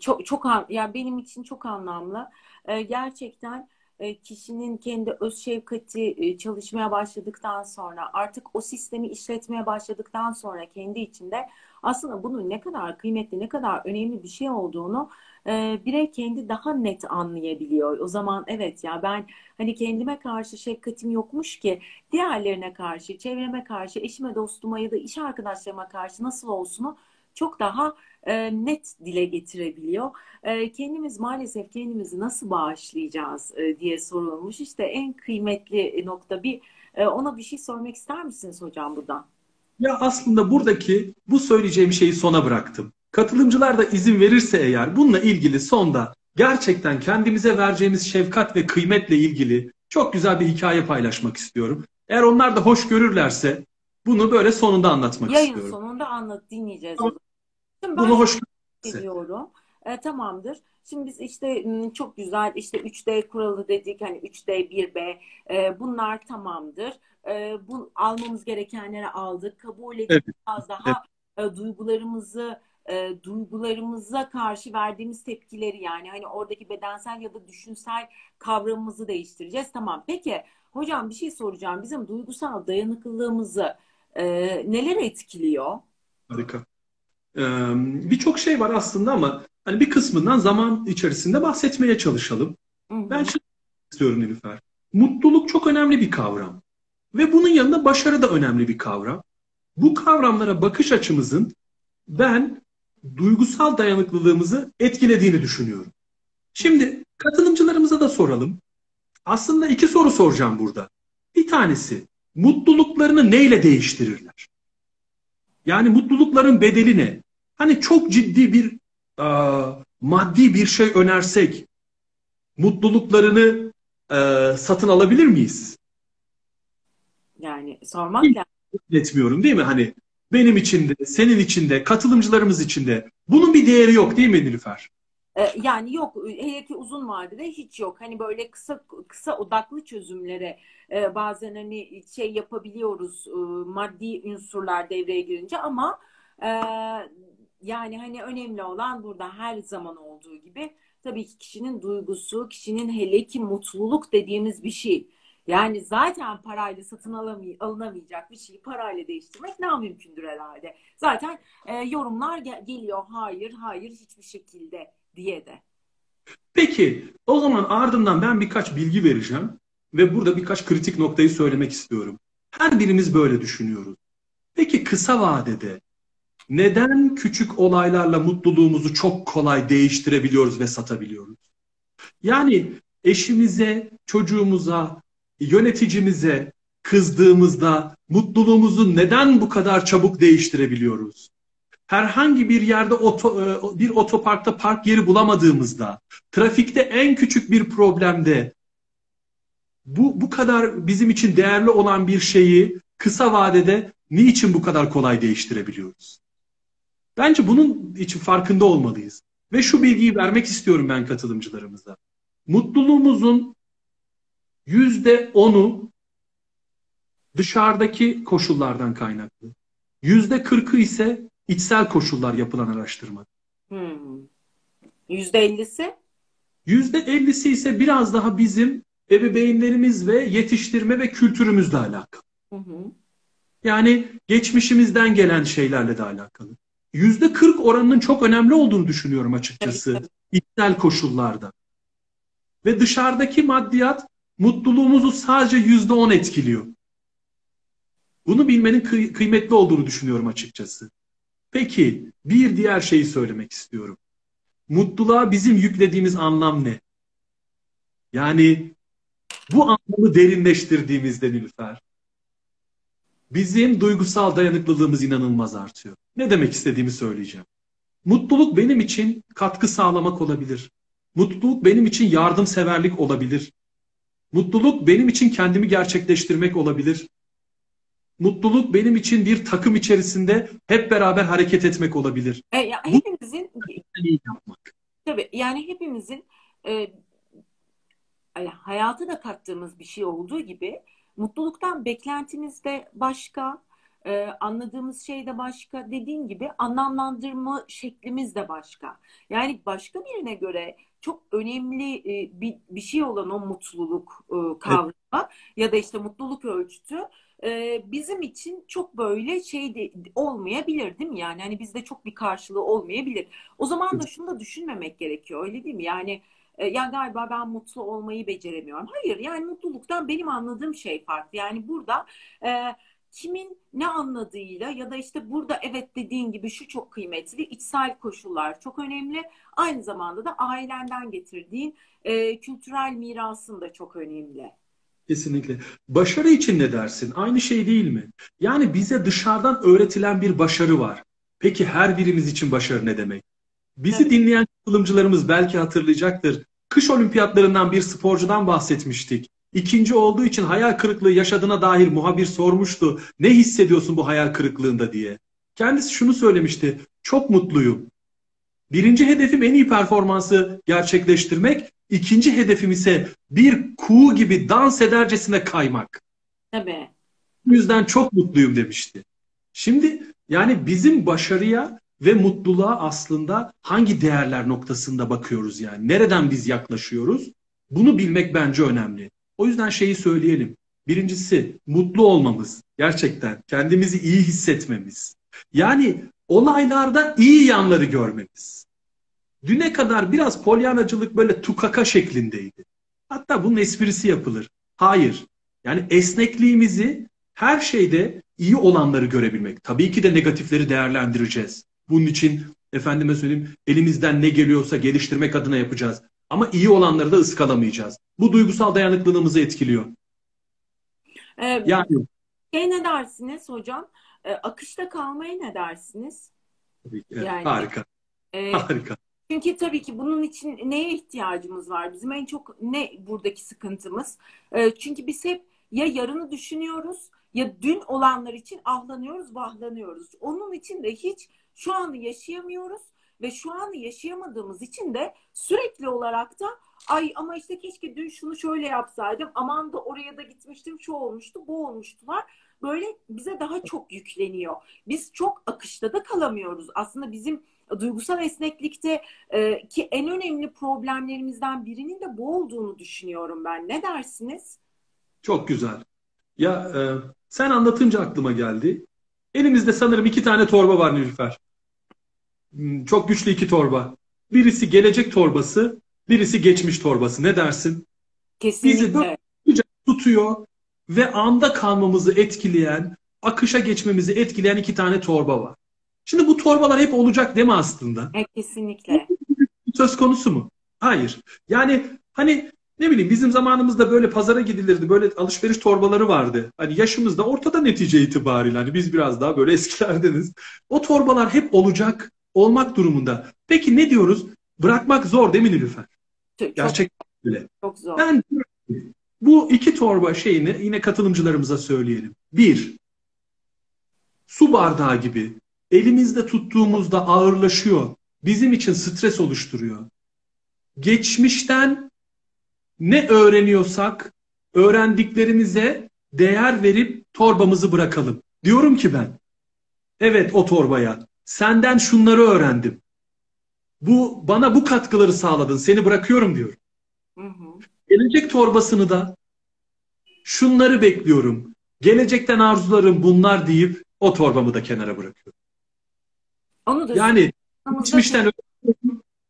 çok çok ya benim için çok anlamlı. E, gerçekten e, kişinin kendi öz şefkati e, çalışmaya başladıktan sonra artık o sistemi işletmeye başladıktan sonra kendi içinde aslında bunun ne kadar kıymetli, ne kadar önemli bir şey olduğunu e, birey kendi daha net anlayabiliyor. O zaman evet ya ben hani kendime karşı şefkatim yokmuş ki diğerlerine karşı, çevreme karşı, eşime, dostuma ya da iş arkadaşlarıma karşı nasıl olsunu çok daha e, net dile getirebiliyor. E, kendimiz maalesef kendimizi nasıl bağışlayacağız e, diye sorulmuş. İşte en kıymetli nokta bir e, ona bir şey sormak ister misiniz hocam buradan? Ya aslında buradaki bu söyleyeceğim şeyi sona bıraktım. Katılımcılar da izin verirse eğer bununla ilgili sonda gerçekten kendimize vereceğimiz şefkat ve kıymetle ilgili çok güzel bir hikaye paylaşmak istiyorum. Eğer onlar da hoş görürlerse bunu böyle sonunda anlatmak Yayın istiyorum. sonunda anlat dinleyeceğiz. Tamam. Şimdi ben Bunu hoş ediyorum. E, tamamdır. Şimdi biz işte m, çok güzel işte 3D kuralı dedik hani 3D 1B e, bunlar tamamdır. E, bu almamız gerekenleri aldık. Kabul edip Evet. biraz daha e, duygularımızı e, duygularımıza karşı verdiğimiz tepkileri yani hani oradaki bedensel ya da düşünsel kavramımızı değiştireceğiz. Tamam. Peki hocam bir şey soracağım. Bizim duygusal dayanıklılığımızı e, neler etkiliyor? Harika. Birçok şey var aslında ama hani bir kısmından zaman içerisinde bahsetmeye çalışalım. Ben şunu istiyorum Nilüfer. Mutluluk çok önemli bir kavram. Ve bunun yanında başarı da önemli bir kavram. Bu kavramlara bakış açımızın ben duygusal dayanıklılığımızı etkilediğini düşünüyorum. Şimdi katılımcılarımıza da soralım. Aslında iki soru soracağım burada. Bir tanesi mutluluklarını neyle değiştirirler? Yani mutlulukların bedeli ne? Hani çok ciddi bir e, maddi bir şey önersek mutluluklarını e, satın alabilir miyiz? Yani sormak lazım. Etmiyorum değil mi? Hani benim için de, senin için de, katılımcılarımız için de. Bunun bir değeri yok değil mi Nilüfer? Ee, yani yok hele ki uzun vadede hiç yok. Hani böyle kısa kısa odaklı çözümlere e, bazen hani şey yapabiliyoruz e, maddi unsurlar devreye girince ama e, yani hani önemli olan burada her zaman olduğu gibi tabii ki kişinin duygusu, kişinin hele ki mutluluk dediğimiz bir şey. Yani zaten parayla satın alamay alınamayacak bir şeyi parayla değiştirmek ne mümkündür herhalde. Zaten e, yorumlar gel geliyor hayır hayır hiçbir şekilde diye de. Peki o zaman ardından ben birkaç bilgi vereceğim ve burada birkaç kritik noktayı söylemek istiyorum. Her birimiz böyle düşünüyoruz. Peki kısa vadede neden küçük olaylarla mutluluğumuzu çok kolay değiştirebiliyoruz ve satabiliyoruz? Yani eşimize, çocuğumuza, yöneticimize kızdığımızda mutluluğumuzu neden bu kadar çabuk değiştirebiliyoruz? Herhangi bir yerde oto, e, bir otoparkta park yeri bulamadığımızda, trafikte en küçük bir problemde bu bu kadar bizim için değerli olan bir şeyi kısa vadede niçin bu kadar kolay değiştirebiliyoruz? Bence bunun için farkında olmalıyız. Ve şu bilgiyi vermek istiyorum ben katılımcılarımıza. Mutluluğumuzun yüzde onu dışarıdaki koşullardan kaynaklı. Yüzde kırkı ise içsel koşullar yapılan araştırma. Hmm. Yüzde ellisi? Yüzde ellisi ise biraz daha bizim ebeveynlerimiz ve yetiştirme ve kültürümüzle alakalı. Hı hı. Yani geçmişimizden gelen şeylerle de alakalı. Yüzde kırk oranının çok önemli olduğunu düşünüyorum açıkçası. Evet. İçsel koşullarda. Ve dışarıdaki maddiyat mutluluğumuzu sadece yüzde on etkiliyor. Bunu bilmenin kıy- kıymetli olduğunu düşünüyorum açıkçası. Peki bir diğer şeyi söylemek istiyorum. Mutluluğa bizim yüklediğimiz anlam ne? Yani bu anlamı derinleştirdiğimizde Nilüfer, bizim duygusal dayanıklılığımız inanılmaz artıyor. Ne demek istediğimi söyleyeceğim. Mutluluk benim için katkı sağlamak olabilir. Mutluluk benim için yardımseverlik olabilir. Mutluluk benim için kendimi gerçekleştirmek olabilir. Mutluluk benim için bir takım içerisinde hep beraber hareket etmek olabilir. E, ya, hepimizin yapmak. Tabii yani hepimizin e, hayata da kattığımız bir şey olduğu gibi mutluluktan beklentimiz de başka, e, anladığımız şey de başka. Dediğin gibi anlamlandırma şeklimiz de başka. Yani başka birine göre çok önemli e, bir, bir şey olan o mutluluk e, kavramı evet. ya da işte mutluluk ölçütü e, bizim için çok böyle şey de, olmayabilir değil mi? Yani hani bizde çok bir karşılığı olmayabilir. O zaman da şunu da düşünmemek gerekiyor öyle değil mi? Yani e, ya galiba ben mutlu olmayı beceremiyorum. Hayır yani mutluluktan benim anladığım şey farklı. Yani burada e, kimin ne anladığıyla ya da işte burada evet dediğin gibi şu çok kıymetli içsel koşullar çok önemli. Aynı zamanda da ailenden getirdiğin e, kültürel mirasın da çok önemli. Kesinlikle. Başarı için ne dersin? Aynı şey değil mi? Yani bize dışarıdan öğretilen bir başarı var. Peki her birimiz için başarı ne demek? Bizi evet. dinleyen katılımcılarımız belki hatırlayacaktır. Kış olimpiyatlarından bir sporcudan bahsetmiştik. İkinci olduğu için hayal kırıklığı yaşadığına dair muhabir sormuştu. Ne hissediyorsun bu hayal kırıklığında diye. Kendisi şunu söylemişti. Çok mutluyum. Birinci hedefim en iyi performansı gerçekleştirmek. İkinci hedefim ise bir kuğu gibi dans edercesine kaymak. Tabii. Bu yüzden çok mutluyum demişti. Şimdi yani bizim başarıya ve mutluluğa aslında hangi değerler noktasında bakıyoruz yani? Nereden biz yaklaşıyoruz? Bunu bilmek bence önemli. O yüzden şeyi söyleyelim. Birincisi mutlu olmamız. Gerçekten kendimizi iyi hissetmemiz. Yani olaylarda iyi yanları görmemiz. Düne kadar biraz polyanacılık böyle tukaka şeklindeydi. Hatta bunun esprisi yapılır. Hayır. Yani esnekliğimizi her şeyde iyi olanları görebilmek. Tabii ki de negatifleri değerlendireceğiz. Bunun için Efendime söyleyeyim elimizden ne geliyorsa geliştirmek adına yapacağız. Ama iyi olanları da ıskalamayacağız. Bu duygusal dayanıklılığımızı etkiliyor. Ee, Yani şey ne dersiniz hocam? Ee, akışta kalmaya ne dersiniz? tabii ki, Yani- harika. Ee, Harika. Çünkü tabii ki bunun için neye ihtiyacımız var? Bizim en çok ne buradaki sıkıntımız? Ee, çünkü biz hep ya yarını düşünüyoruz ya dün olanlar için ahlanıyoruz, vahlanıyoruz. Onun için de hiç şu anı yaşayamıyoruz ve şu anı yaşayamadığımız için de sürekli olarak da ay ama işte keşke dün şunu şöyle yapsaydım, aman da oraya da gitmiştim, şu olmuştu, bu olmuştular. Böyle bize daha çok yükleniyor. Biz çok akışta da kalamıyoruz. Aslında bizim duygusal esneklikte ee, ki en önemli problemlerimizden birinin de bu olduğunu düşünüyorum ben. Ne dersiniz? Çok güzel. Ya e, sen anlatınca aklıma geldi. Elimizde sanırım iki tane torba var Nilüfer. Hmm, Çok güçlü iki torba. Birisi gelecek torbası, birisi geçmiş torbası. Ne dersin? Kesinlikle. Tutuyor ve anda kalmamızı etkileyen, akışa geçmemizi etkileyen iki tane torba var. Şimdi bu torbalar hep olacak mi aslında? E, kesinlikle. söz konusu mu? Hayır. Yani hani ne bileyim bizim zamanımızda böyle pazara gidilirdi. Böyle alışveriş torbaları vardı. Hani yaşımızda ortada netice itibariyle. Hani biz biraz daha böyle eskilerdeniz. O torbalar hep olacak, olmak durumunda. Peki ne diyoruz? Bırakmak zor değil mi Nilüfer? Çok, Gerçekten öyle. çok zor. Ben bu iki torba şeyini yine katılımcılarımıza söyleyelim. Bir, su bardağı gibi elimizde tuttuğumuzda ağırlaşıyor. Bizim için stres oluşturuyor. Geçmişten ne öğreniyorsak öğrendiklerimize değer verip torbamızı bırakalım. Diyorum ki ben, evet o torbaya senden şunları öğrendim. Bu bana bu katkıları sağladın. Seni bırakıyorum diyorum. Hı hı. Gelecek torbasını da şunları bekliyorum. Gelecekten arzularım bunlar deyip o torbamı da kenara bırakıyorum. Onu da Yani geçmişten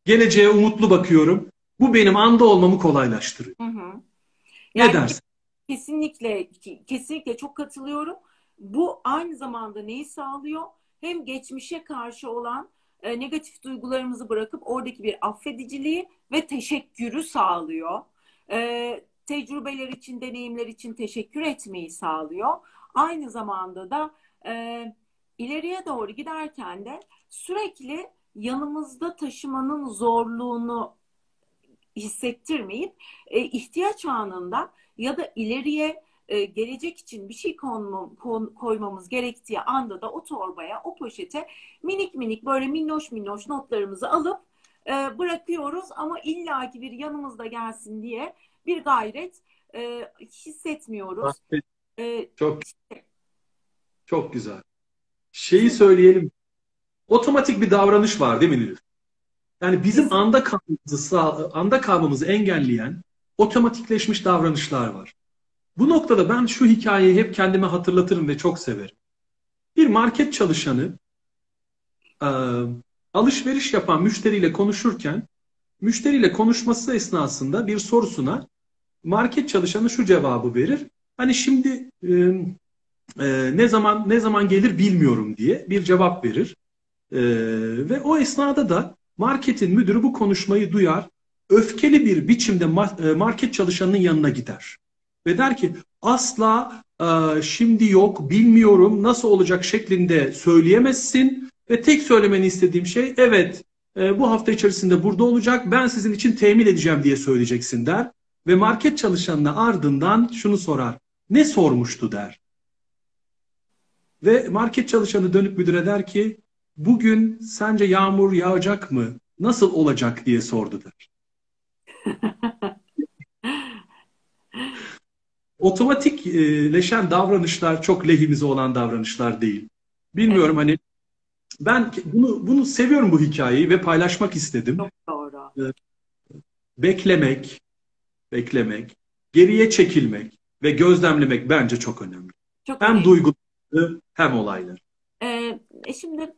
geleceğe umutlu bakıyorum. Bu benim anda olmamı kolaylaştırıyor. Hı hı. Ne Yani dersin? kesinlikle kesinlikle çok katılıyorum. Bu aynı zamanda neyi sağlıyor? Hem geçmişe karşı olan e, negatif duygularımızı bırakıp oradaki bir affediciliği ve teşekkürü sağlıyor. E, tecrübeler için, deneyimler için teşekkür etmeyi sağlıyor. Aynı zamanda da e, ileriye doğru giderken de sürekli yanımızda taşımanın zorluğunu hissettirmeyip e, ihtiyaç anında ya da ileriye e, gelecek için bir şey konma- kon- koymamız gerektiği anda da o torbaya, o poşete minik minik böyle minnoş minnoş notlarımızı alıp e, bırakıyoruz ama illaki bir yanımızda gelsin diye bir gayret e, hissetmiyoruz. E, Çok çok güzel. Şeyi söyleyelim. Otomatik bir davranış var değil mi Nilüfer? Yani bizim anda kalmamızı, anda kalmamızı engelleyen otomatikleşmiş davranışlar var. Bu noktada ben şu hikayeyi hep kendime hatırlatırım ve çok severim. Bir market çalışanı e, alışveriş yapan müşteriyle konuşurken müşteriyle konuşması esnasında bir sorusuna market çalışanı şu cevabı verir. Hani şimdi e, e, ne zaman ne zaman gelir bilmiyorum diye bir cevap verir. E, ve o esnada da marketin müdürü bu konuşmayı duyar. Öfkeli bir biçimde e, market çalışanının yanına gider. Ve der ki asla e, şimdi yok bilmiyorum nasıl olacak şeklinde söyleyemezsin. Ve tek söylemeni istediğim şey evet e, bu hafta içerisinde burada olacak ben sizin için temin edeceğim diye söyleyeceksin der. Ve market çalışanına ardından şunu sorar. Ne sormuştu der. Ve market çalışanı dönüp müdüre der ki bugün sence yağmur yağacak mı? Nasıl olacak diye sordu der. Otomatikleşen davranışlar çok lehimize olan davranışlar değil. Bilmiyorum hani ben bunu bunu seviyorum bu hikayeyi ve paylaşmak istedim. çok doğru. Beklemek, beklemek, geriye çekilmek ve gözlemlemek bence çok önemli. Çok Hem önemli. duyguları hem olayları. Ee, e şimdi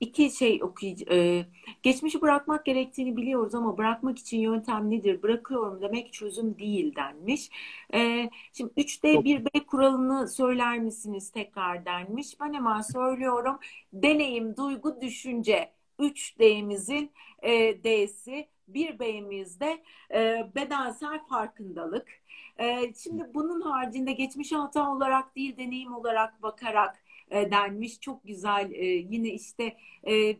İki şey okuyacağım. Geçmişi bırakmak gerektiğini biliyoruz ama bırakmak için yöntem nedir? Bırakıyorum demek çözüm değil denmiş. Ee, şimdi 3D 1B kuralını söyler misiniz tekrar denmiş. Ben hemen söylüyorum. Deneyim, duygu, düşünce. 3D'mizin e, D'si. 1B'mizde e, bedensel farkındalık. E, şimdi bunun haricinde geçmiş hata olarak değil deneyim olarak bakarak e, denmiş. Çok güzel. E, yine işte e,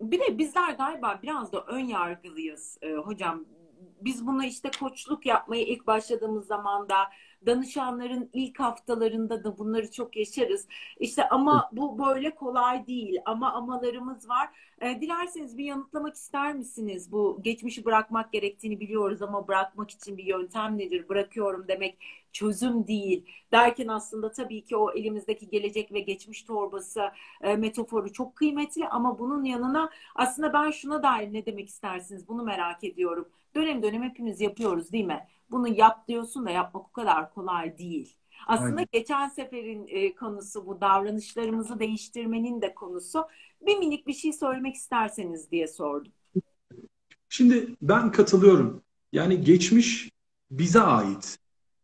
bir de bizler galiba biraz da ön yargılıyız e, hocam. Biz buna işte koçluk yapmaya ilk başladığımız zaman da danışanların ilk haftalarında da bunları çok yaşarız. İşte ama bu böyle kolay değil. Ama amalarımız var. E, dilerseniz bir yanıtlamak ister misiniz? Bu geçmişi bırakmak gerektiğini biliyoruz ama bırakmak için bir yöntem nedir? Bırakıyorum demek çözüm değil. Derken aslında tabii ki o elimizdeki gelecek ve geçmiş torbası e, metaforu çok kıymetli ama bunun yanına aslında ben şuna dair ne demek istersiniz? Bunu merak ediyorum. Dönem dönem hepimiz yapıyoruz değil mi? Bunu yap diyorsun da yapmak o kadar kolay değil. Aslında Aynen. geçen seferin e, konusu bu davranışlarımızı değiştirmenin de konusu. Bir minik bir şey söylemek isterseniz diye sordum. Şimdi ben katılıyorum. Yani geçmiş bize ait.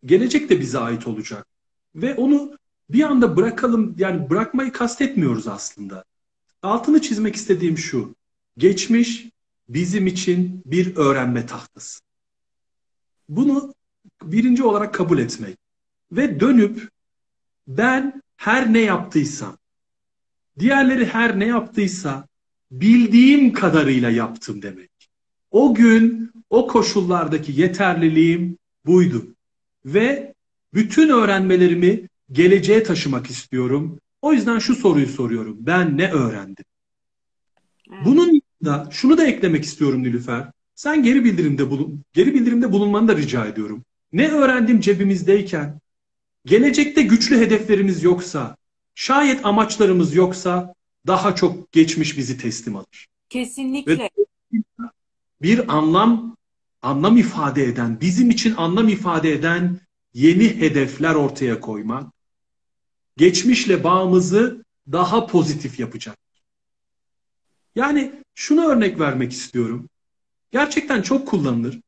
Gelecek de bize ait olacak. Ve onu bir anda bırakalım yani bırakmayı kastetmiyoruz aslında. Altını çizmek istediğim şu. Geçmiş bizim için bir öğrenme tahtası. Bunu birinci olarak kabul etmek. Ve dönüp ben her ne yaptıysam, diğerleri her ne yaptıysa bildiğim kadarıyla yaptım demek. O gün o koşullardaki yeterliliğim buydu. Ve bütün öğrenmelerimi geleceğe taşımak istiyorum. O yüzden şu soruyu soruyorum. Ben ne öğrendim? Bunun da şunu da eklemek istiyorum Nilüfer. Sen geri bildirimde bulun, geri bildirimde bulunmanı da rica ediyorum. Ne öğrendim cebimizdeyken, gelecekte güçlü hedeflerimiz yoksa, şayet amaçlarımız yoksa daha çok geçmiş bizi teslim alır. Kesinlikle. Ve bir anlam anlam ifade eden, bizim için anlam ifade eden yeni hedefler ortaya koymak, geçmişle bağımızı daha pozitif yapacak. Yani şunu örnek vermek istiyorum. Gerçekten çok kullanılır.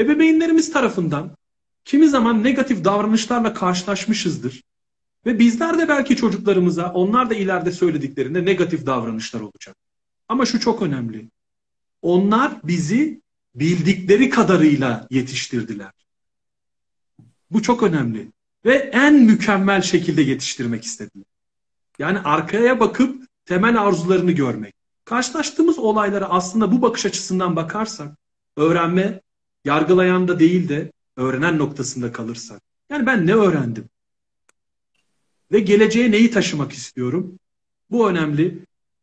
Ebeveynlerimiz tarafından kimi zaman negatif davranışlarla karşılaşmışızdır. Ve bizler de belki çocuklarımıza onlar da ileride söylediklerinde negatif davranışlar olacak. Ama şu çok önemli. Onlar bizi bildikleri kadarıyla yetiştirdiler. Bu çok önemli. Ve en mükemmel şekilde yetiştirmek istediler. Yani arkaya bakıp temel arzularını görmek. Karşılaştığımız olaylara aslında bu bakış açısından bakarsak, öğrenme yargılayan da değil de öğrenen noktasında kalırsak. Yani ben ne öğrendim? Ve geleceğe neyi taşımak istiyorum? Bu önemli.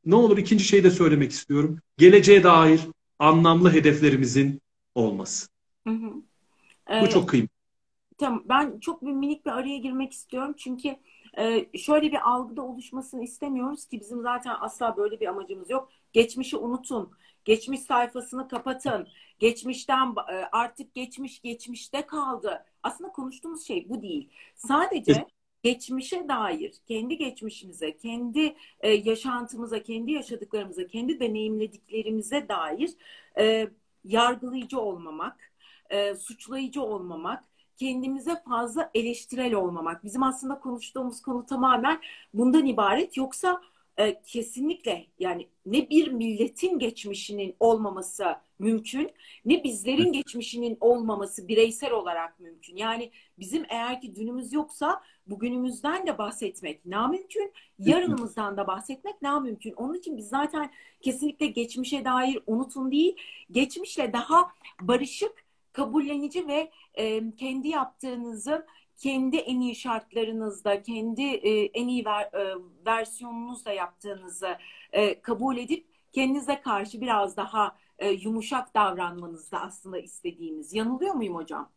Ne olur ikinci şeyi de söylemek istiyorum. Geleceğe dair anlamlı hedeflerimizin olması. Hı hı. Ee, Bu çok kıymetli. Tamam. Ben çok bir minik bir araya girmek istiyorum. Çünkü e, şöyle bir algıda oluşmasını istemiyoruz ki bizim zaten asla böyle bir amacımız yok. Geçmişi unutun. Geçmiş sayfasını kapatın. Geçmişten e, artık geçmiş geçmişte kaldı. Aslında konuştuğumuz şey bu değil. Sadece geçmişe dair, kendi geçmişimize, kendi e, yaşantımıza, kendi yaşadıklarımıza, kendi deneyimlediklerimize dair e, yargılayıcı olmamak, e, suçlayıcı olmamak, kendimize fazla eleştirel olmamak. Bizim aslında konuştuğumuz konu tamamen bundan ibaret. Yoksa e, kesinlikle yani ne bir milletin geçmişinin olmaması mümkün ne bizlerin geçmişinin olmaması bireysel olarak mümkün. Yani bizim eğer ki dünümüz yoksa bugünümüzden de bahsetmek namümkün, yarınımızdan da bahsetmek namümkün. Onun için biz zaten kesinlikle geçmişe dair unutun değil, geçmişle daha barışık, kabullenici ve e, kendi yaptığınızı kendi en iyi şartlarınızda, kendi e, en iyi ver, e, versiyonunuzda yaptığınızı e, kabul edip kendinize karşı biraz daha yumuşak davranmanızda aslında istediğimiz. Yanılıyor muyum hocam?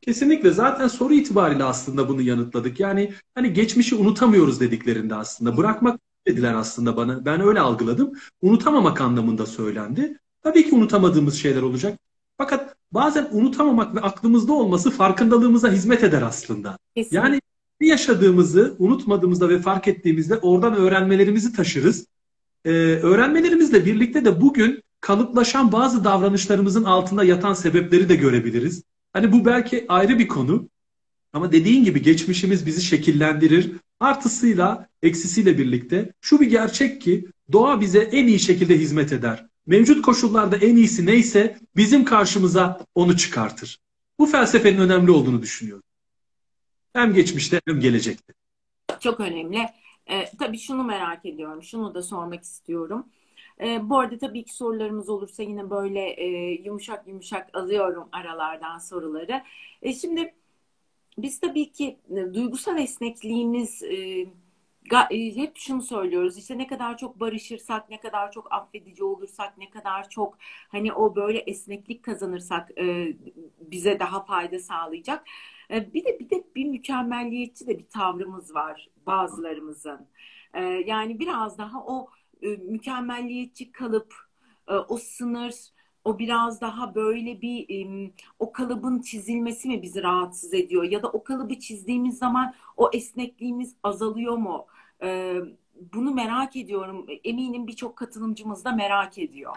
Kesinlikle. Zaten soru itibariyle aslında bunu yanıtladık. Yani hani geçmişi unutamıyoruz dediklerinde aslında. Bırakmak dediler aslında bana. Ben öyle algıladım. Unutamamak anlamında söylendi. Tabii ki unutamadığımız şeyler olacak. Fakat bazen unutamamak ve aklımızda olması farkındalığımıza hizmet eder aslında. Kesinlikle. Yani yaşadığımızı unutmadığımızda ve fark ettiğimizde oradan öğrenmelerimizi taşırız. e, öğrenmelerimizle birlikte de bugün kalıplaşan bazı davranışlarımızın altında yatan sebepleri de görebiliriz. Hani bu belki ayrı bir konu ama dediğin gibi geçmişimiz bizi şekillendirir. Artısıyla, eksisiyle birlikte şu bir gerçek ki doğa bize en iyi şekilde hizmet eder. Mevcut koşullarda en iyisi neyse bizim karşımıza onu çıkartır. Bu felsefenin önemli olduğunu düşünüyorum. Hem geçmişte hem gelecekte. Çok önemli. Ee, tabii şunu merak ediyorum. Şunu da sormak istiyorum. Ee, bu arada tabii ki sorularımız olursa yine böyle e, yumuşak yumuşak alıyorum aralardan soruları. E, şimdi biz tabii ki e, duygusal esnekliğimiz e, hep şunu söylüyoruz işte ne kadar çok barışırsak ne kadar çok affedici olursak ne kadar çok hani o böyle esneklik kazanırsak e, bize daha fayda sağlayacak. E, bir de bir de bir mükemmelliyetçi de bir tavrımız var bazılarımızın. E, yani biraz daha o e, mükemmelliyetçi kalıp e, o sınır o biraz daha böyle bir o kalıbın çizilmesi mi bizi rahatsız ediyor ya da o kalıbı çizdiğimiz zaman o esnekliğimiz azalıyor mu? E, bunu merak ediyorum. Eminim birçok katılımcımız da merak ediyor.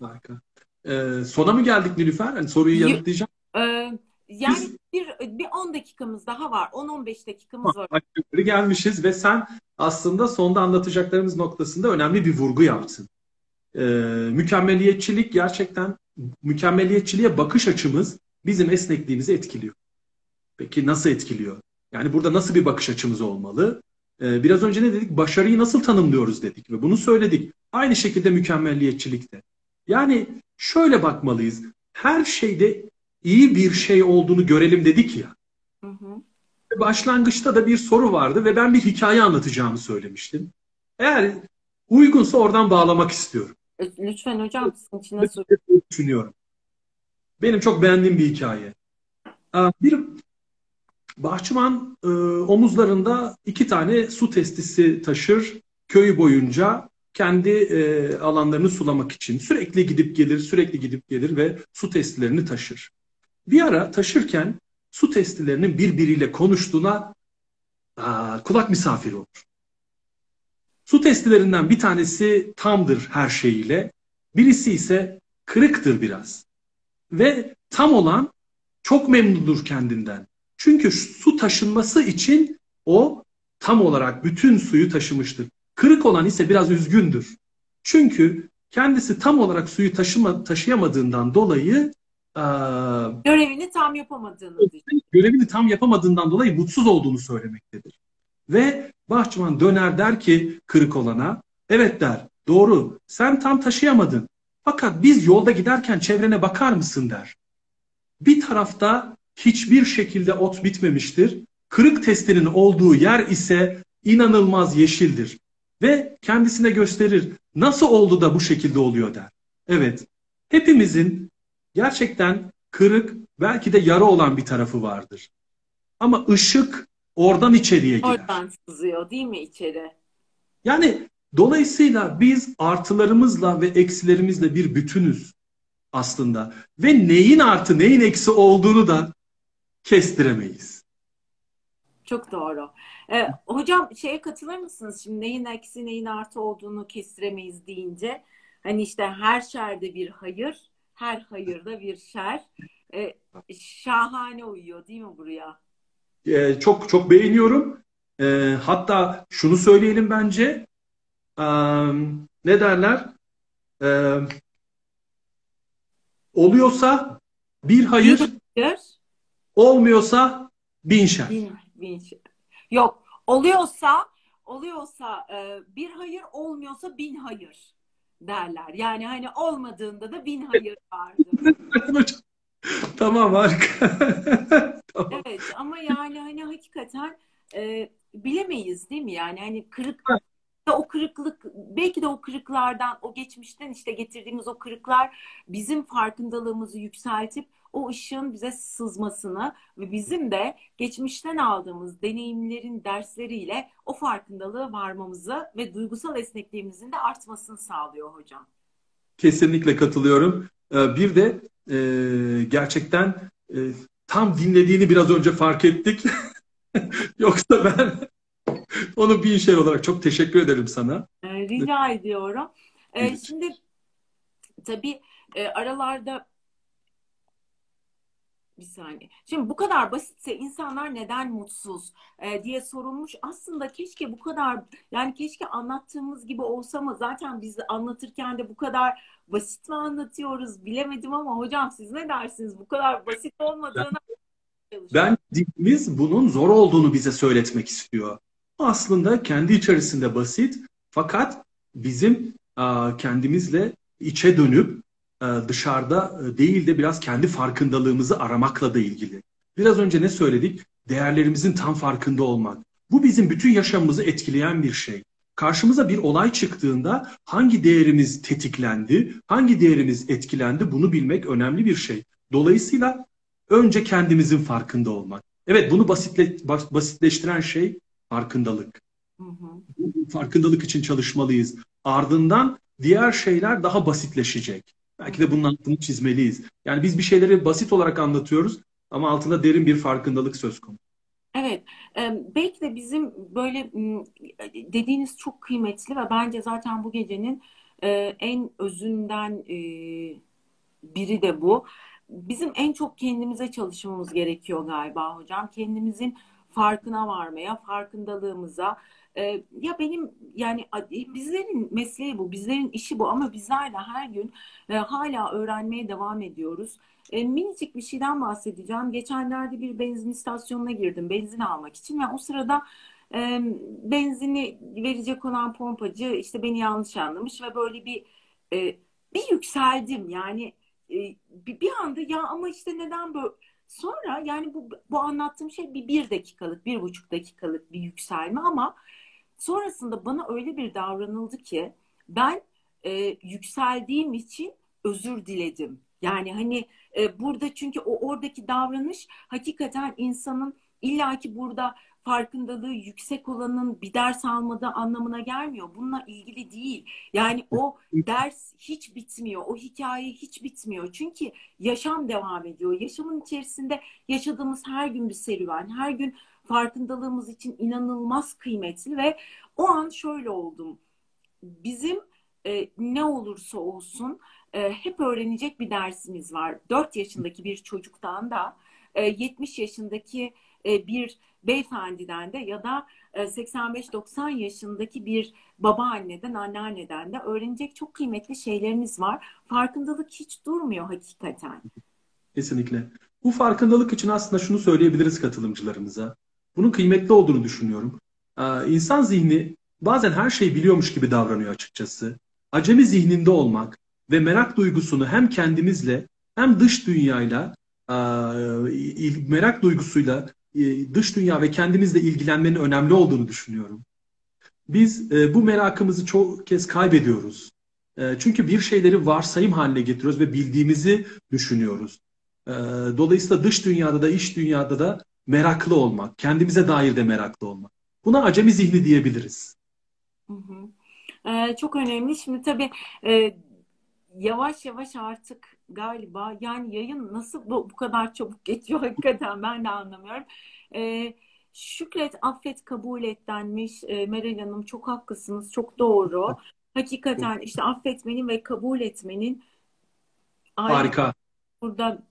Harika. Ee, sona mı geldik Nilüfer? Hani soruyu yanıtlayacağım. Ee, yani bir, bir 10 dakikamız daha var. 10-15 dakikamız var. Yukarı gelmişiz ve sen aslında sonda anlatacaklarımız noktasında önemli bir vurgu yaptın. Ee, mükemmeliyetçilik gerçekten mükemmeliyetçiliğe bakış açımız bizim esnekliğimizi etkiliyor. Peki nasıl etkiliyor? Yani burada nasıl bir bakış açımız olmalı? Ee, biraz önce ne dedik? Başarıyı nasıl tanımlıyoruz dedik ve bunu söyledik. Aynı şekilde mükemmelliyetçilikte. Yani şöyle bakmalıyız. Her şeyde iyi bir şey olduğunu görelim dedik ya. Hı hı. Başlangıçta da bir soru vardı ve ben bir hikaye anlatacağımı söylemiştim. Eğer uygunsa oradan bağlamak istiyorum. E, lütfen hocam sizin için nasıl? Düşünüyorum. Benim çok beğendiğim bir hikaye. Bir bahçıvan e, omuzlarında iki tane su testisi taşır. Köyü boyunca kendi e, alanlarını sulamak için sürekli gidip gelir, sürekli gidip gelir ve su testilerini taşır. Bir ara taşırken su testilerinin birbiriyle konuştuğuna aa, kulak misafiri olur. Su testilerinden bir tanesi tamdır her şeyiyle, birisi ise kırıktır biraz. Ve tam olan çok memnundur kendinden. Çünkü su taşınması için o tam olarak bütün suyu taşımıştır. Kırık olan ise biraz üzgündür. Çünkü kendisi tam olarak suyu taşıma, taşıyamadığından dolayı görevini tam yapamadığını görevini tam yapamadığından dolayı mutsuz olduğunu söylemektedir. Ve bahçıvan döner der ki kırık olana evet der doğru sen tam taşıyamadın fakat biz yolda giderken çevrene bakar mısın der. Bir tarafta hiçbir şekilde ot bitmemiştir. Kırık testinin olduğu yer ise inanılmaz yeşildir. Ve kendisine gösterir nasıl oldu da bu şekilde oluyor der. Evet hepimizin gerçekten kırık belki de yara olan bir tarafı vardır. Ama ışık oradan içeriye girer. Oradan sızıyor değil mi içeri? Yani dolayısıyla biz artılarımızla ve eksilerimizle bir bütünüz aslında. Ve neyin artı neyin eksi olduğunu da kestiremeyiz. Çok doğru. Ee, hocam şeye katılır mısınız? Şimdi neyin eksi neyin artı olduğunu kestiremeyiz deyince hani işte her şerde bir hayır, her hayırda bir şer. Ee, şahane uyuyor değil mi buraya? Ee, çok çok beğeniyorum. Ee, hatta şunu söyleyelim bence. Ee, ne derler? Ee, oluyorsa bir hayır, bir hayır olmuyorsa bin şer. Bin, bin şer. Yok, oluyorsa oluyorsa e, bir hayır, olmuyorsa bin hayır derler. Yani hani olmadığında da bin hayır vardır. tamam harika. tamam. Evet ama yani hani hakikaten e, bilemeyiz değil mi? Yani hani kırık o kırıklık belki de o kırıklardan o geçmişten işte getirdiğimiz o kırıklar bizim farkındalığımızı yükseltip o ışığın bize sızmasını ve bizim de geçmişten aldığımız deneyimlerin dersleriyle o farkındalığı varmamızı ve duygusal esnekliğimizin de artmasını sağlıyor hocam. Kesinlikle katılıyorum. Ee, bir de e, gerçekten e, tam dinlediğini biraz önce fark ettik. Yoksa ben onu bir şey olarak çok teşekkür ederim sana. Rica rica ediyorum. E, Evet. şimdi tabii e, aralarda bir saniye. Şimdi bu kadar basitse insanlar neden mutsuz e, diye sorulmuş. Aslında keşke bu kadar yani keşke anlattığımız gibi olsa ama zaten biz anlatırken de bu kadar basit mi anlatıyoruz bilemedim ama hocam siz ne dersiniz? Bu kadar basit olmadığını Ben dinimiz bunun zor olduğunu bize söyletmek istiyor. Aslında kendi içerisinde basit fakat bizim kendimizle içe dönüp dışarıda e, değil de biraz kendi farkındalığımızı aramakla da ilgili. Biraz önce ne söyledik? Değerlerimizin tam farkında olmak. Bu bizim bütün yaşamımızı etkileyen bir şey. Karşımıza bir olay çıktığında hangi değerimiz tetiklendi, hangi değerimiz etkilendi bunu bilmek önemli bir şey. Dolayısıyla önce kendimizin farkında olmak. Evet bunu basitle, bas- basitleştiren şey farkındalık. Hı hı. Farkındalık için çalışmalıyız. Ardından diğer şeyler daha basitleşecek. Belki de bunun altını çizmeliyiz. Yani biz bir şeyleri basit olarak anlatıyoruz ama altında derin bir farkındalık söz konusu. Evet, belki de bizim böyle dediğiniz çok kıymetli ve bence zaten bu gecenin en özünden biri de bu. Bizim en çok kendimize çalışmamız gerekiyor galiba hocam. Kendimizin farkına varmaya, farkındalığımıza. E, ya benim yani a- bizlerin mesleği bu, bizlerin işi bu ama bizler de her gün e, hala öğrenmeye devam ediyoruz. E, minicik bir şeyden bahsedeceğim. Geçenlerde bir benzin istasyonuna girdim benzin almak için ve o sırada e, benzini verecek olan pompacı işte beni yanlış anlamış ve böyle bir e, bir yükseldim yani e, bir anda ya ama işte neden böyle sonra yani bu bu anlattığım şey bir bir dakikalık bir buçuk dakikalık bir yükselme ama sonrasında bana öyle bir davranıldı ki ben e, yükseldiğim için özür diledim. Yani hani e, burada çünkü o oradaki davranış hakikaten insanın illaki burada farkındalığı yüksek olanın bir ders almadığı anlamına gelmiyor. Bununla ilgili değil. Yani o ders hiç bitmiyor. O hikaye hiç bitmiyor. Çünkü yaşam devam ediyor. Yaşamın içerisinde yaşadığımız her gün bir serüven, her gün farkındalığımız için inanılmaz kıymetli ve o an şöyle oldum. Bizim e, ne olursa olsun e, hep öğrenecek bir dersimiz var. 4 yaşındaki bir çocuktan da e, 70 yaşındaki e, bir beyefendiden de ya da e, 85-90 yaşındaki bir babaanneden, anneanneden de öğrenecek çok kıymetli şeylerimiz var. Farkındalık hiç durmuyor hakikaten. Kesinlikle. Bu farkındalık için aslında şunu söyleyebiliriz katılımcılarımıza. Bunun kıymetli olduğunu düşünüyorum. Ee, İnsan zihni bazen her şeyi biliyormuş gibi davranıyor açıkçası. Acemi zihninde olmak ve merak duygusunu hem kendimizle hem dış dünyayla e, merak duygusuyla e, dış dünya ve kendimizle ilgilenmenin önemli olduğunu düşünüyorum. Biz e, bu merakımızı çok kez kaybediyoruz. Çünkü bir şeyleri varsayım haline getiriyoruz ve bildiğimizi düşünüyoruz. Dolayısıyla dış dünyada da iç dünyada da meraklı olmak, kendimize dair de meraklı olmak. Buna acemi zihni diyebiliriz. Hı hı. Ee, çok önemli. Şimdi tabii e, yavaş yavaş artık galiba yani yayın nasıl bu, bu kadar çabuk geçiyor hakikaten ben de anlamıyorum. Ee, şükret, affet, kabul et denmiş. Ee, Meral Hanım çok haklısınız, çok doğru. Hakikaten işte affetmenin ve kabul etmenin Harika. burada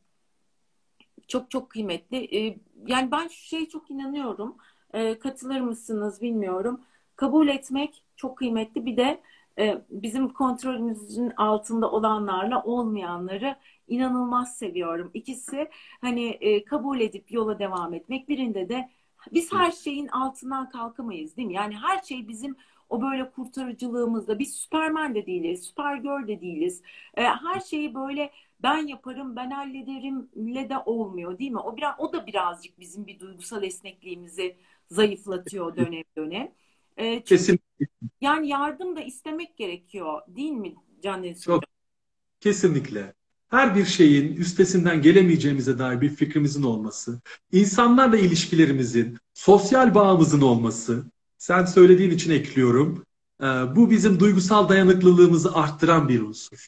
çok çok kıymetli. Ee, yani ben şu şeye çok inanıyorum. Ee, katılır mısınız bilmiyorum. Kabul etmek çok kıymetli. Bir de e, bizim kontrolümüzün altında olanlarla olmayanları inanılmaz seviyorum. İkisi hani e, kabul edip yola devam etmek. Birinde de biz her şeyin altından kalkamayız değil mi? Yani her şey bizim o böyle kurtarıcılığımızda biz Süpermen de değiliz, Süpergirl de değiliz. E, her şeyi böyle ben yaparım, ben hallederimle de olmuyor değil mi? O biraz o da birazcık bizim bir duygusal esnekliğimizi zayıflatıyor dönem dönem. E, çünkü Kesin, yani yardım da istemek gerekiyor değil mi Can Deniz çok kesinlikle. Her bir şeyin üstesinden gelemeyeceğimize dair bir fikrimizin olması, insanlarla ilişkilerimizin, sosyal bağımızın olması, sen söylediğin için ekliyorum. Ee, Bu bizim duygusal dayanıklılığımızı arttıran bir unsur.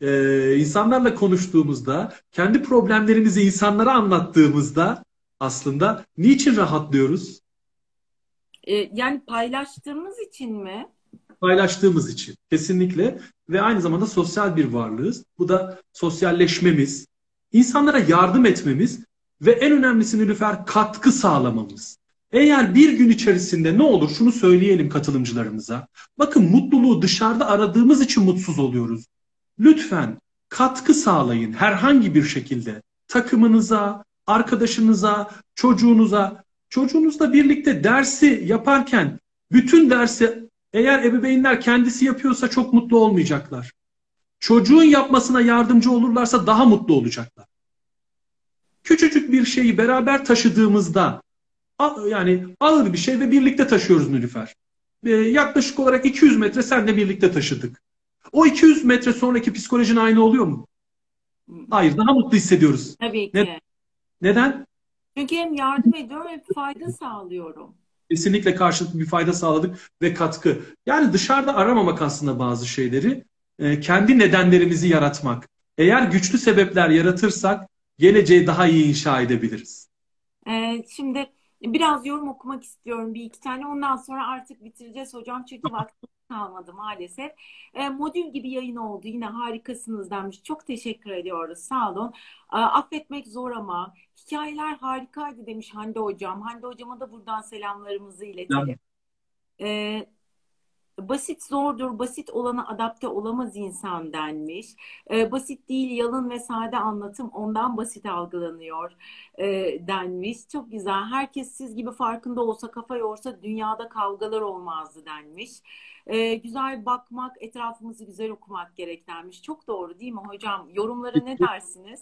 Ee, insanlarla konuştuğumuzda, kendi problemlerimizi insanlara anlattığımızda aslında niçin rahatlıyoruz? E, yani paylaştığımız için mi? paylaştığımız için kesinlikle ve aynı zamanda sosyal bir varlığız. Bu da sosyalleşmemiz, insanlara yardım etmemiz ve en önemlisi Nilüfer katkı sağlamamız. Eğer bir gün içerisinde ne olur şunu söyleyelim katılımcılarımıza. Bakın mutluluğu dışarıda aradığımız için mutsuz oluyoruz. Lütfen katkı sağlayın herhangi bir şekilde takımınıza, arkadaşınıza, çocuğunuza. Çocuğunuzla birlikte dersi yaparken bütün dersi eğer ebeveynler kendisi yapıyorsa çok mutlu olmayacaklar. Çocuğun yapmasına yardımcı olurlarsa daha mutlu olacaklar. Küçücük bir şeyi beraber taşıdığımızda yani ağır bir şey ve birlikte taşıyoruz Nülüfer. Ee, yaklaşık olarak 200 metre senle birlikte taşıdık. O 200 metre sonraki psikolojin aynı oluyor mu? Hayır, daha mutlu hissediyoruz. Tabii ki. Ne, neden? Çünkü hem yardım ediyorum hem fayda sağlıyorum. Kesinlikle karşılıklı bir fayda sağladık ve katkı. Yani dışarıda aramamak aslında bazı şeyleri. E, kendi nedenlerimizi yaratmak. Eğer güçlü sebepler yaratırsak geleceği daha iyi inşa edebiliriz. Ee, şimdi biraz yorum okumak istiyorum bir iki tane. Ondan sonra artık bitireceğiz hocam. Çünkü vaktimiz kalmadı maalesef. E, modül gibi yayın oldu. Yine harikasınız demiş. Çok teşekkür ediyoruz. Sağ olun. E, affetmek zor ama hikayeler harikaydı demiş Hande hocam. Hande hocama da buradan selamlarımızı iletelim. E, basit zordur, basit olana adapte olamaz insan denmiş. E, basit değil, yalın ve sade anlatım ondan basit algılanıyor e, denmiş. Çok güzel. Herkes siz gibi farkında olsa, kafa yorsa dünyada kavgalar olmazdı denmiş. E, güzel bakmak, etrafımızı güzel okumak gerek denmiş. Çok doğru değil mi hocam? Yorumlara ne dersiniz?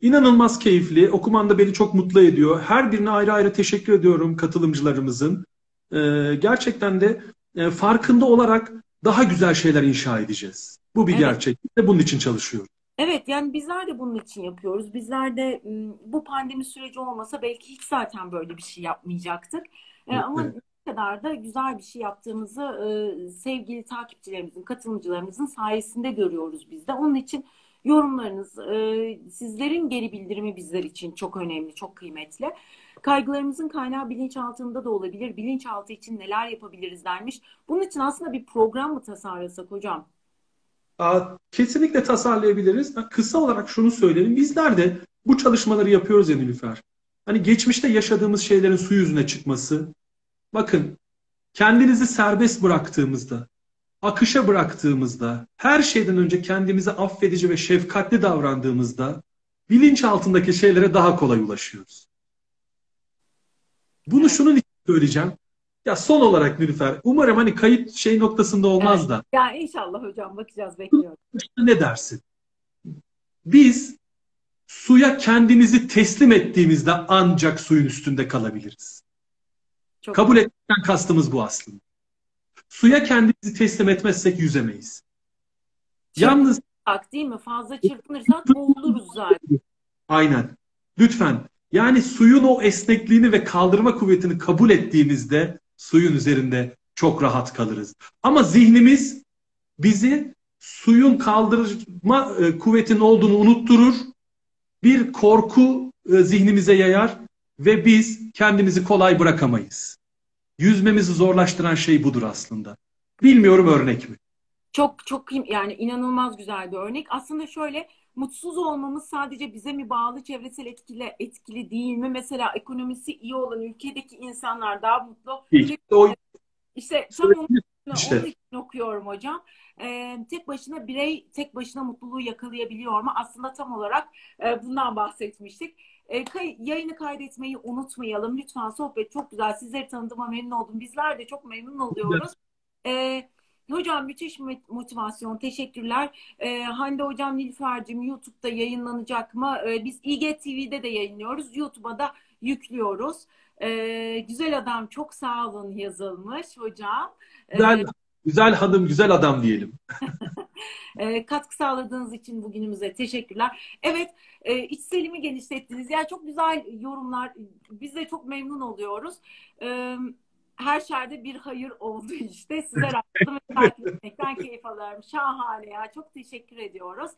İnanılmaz keyifli. Okuman da beni çok mutlu ediyor. Her birine ayrı ayrı teşekkür ediyorum katılımcılarımızın. Ee, gerçekten de e, farkında olarak daha güzel şeyler inşa edeceğiz. Bu bir evet. gerçek. Ve bunun için çalışıyoruz. Evet yani bizler de bunun için yapıyoruz. Bizler de bu pandemi süreci olmasa belki hiç zaten böyle bir şey yapmayacaktık. E, evet. Ama ne kadar da güzel bir şey yaptığımızı e, sevgili takipçilerimizin, katılımcılarımızın sayesinde görüyoruz biz de. Onun için yorumlarınız, sizlerin geri bildirimi bizler için çok önemli, çok kıymetli. Kaygılarımızın kaynağı bilinçaltında da olabilir. Bilinçaltı için neler yapabiliriz dermiş. Bunun için aslında bir program mı tasarlasak hocam? Kesinlikle tasarlayabiliriz. Kısa olarak şunu söyleyelim. Bizler de bu çalışmaları yapıyoruz ya Nilüfer. Hani geçmişte yaşadığımız şeylerin su yüzüne çıkması. Bakın kendinizi serbest bıraktığımızda, akışa bıraktığımızda, her şeyden önce kendimize affedici ve şefkatli davrandığımızda bilinç altındaki şeylere daha kolay ulaşıyoruz. Bunu evet. şunun için söyleyeceğim. Ya son olarak Nilüfer, umarım hani kayıt şey noktasında olmaz evet. da. Ya inşallah hocam bakacağız bekliyorum. Ne dersin? Biz suya kendimizi teslim ettiğimizde ancak suyun üstünde kalabiliriz. Çok Kabul etmekten kastımız bu aslında. Suya kendimizi teslim etmezsek yüzemeyiz. Yalnız değil mi? Fazla çırpınırsak boğuluruz zaten. Aynen. Lütfen yani suyun o esnekliğini ve kaldırma kuvvetini kabul ettiğimizde suyun üzerinde çok rahat kalırız. Ama zihnimiz bizi suyun kaldırma e, kuvvetinin olduğunu unutturur. Bir korku e, zihnimize yayar ve biz kendimizi kolay bırakamayız. Yüzmemizi zorlaştıran şey budur aslında. Bilmiyorum örnek mi? Çok çok yani inanılmaz güzel bir örnek. Aslında şöyle mutsuz olmamız sadece bize mi bağlı çevresel etkili etkili değil mi? Mesela ekonomisi iyi olan ülkedeki insanlar daha mutlu. İşte, o, işte tam onu, işte. onun için okuyorum hocam. Ee, tek başına birey tek başına mutluluğu yakalayabiliyor mu? Aslında tam olarak e, bundan bahsetmiştik. E, kay, yayını kaydetmeyi unutmayalım. Lütfen sohbet çok güzel. Sizleri tanıdığıma memnun oldum. Bizler de çok memnun oluyoruz. Evet. Hocam müthiş motivasyon. Teşekkürler. Ee, Hande Hocam Nilüfer'cim YouTube'da yayınlanacak mı? Ee, biz IGTV'de de yayınlıyoruz. YouTube'a da yüklüyoruz. Ee, güzel adam çok sağ olun yazılmış hocam. Ee, güzel, güzel hanım, güzel adam diyelim. e, katkı sağladığınız için bugünümüze teşekkürler. Evet, e, içselimi genişlettiniz. Yani çok güzel yorumlar. Biz de çok memnun oluyoruz. Evet her şerde bir hayır oldu işte. Size rastladım ve takip etmekten keyif alıyorum. Şahane ya. Çok teşekkür ediyoruz.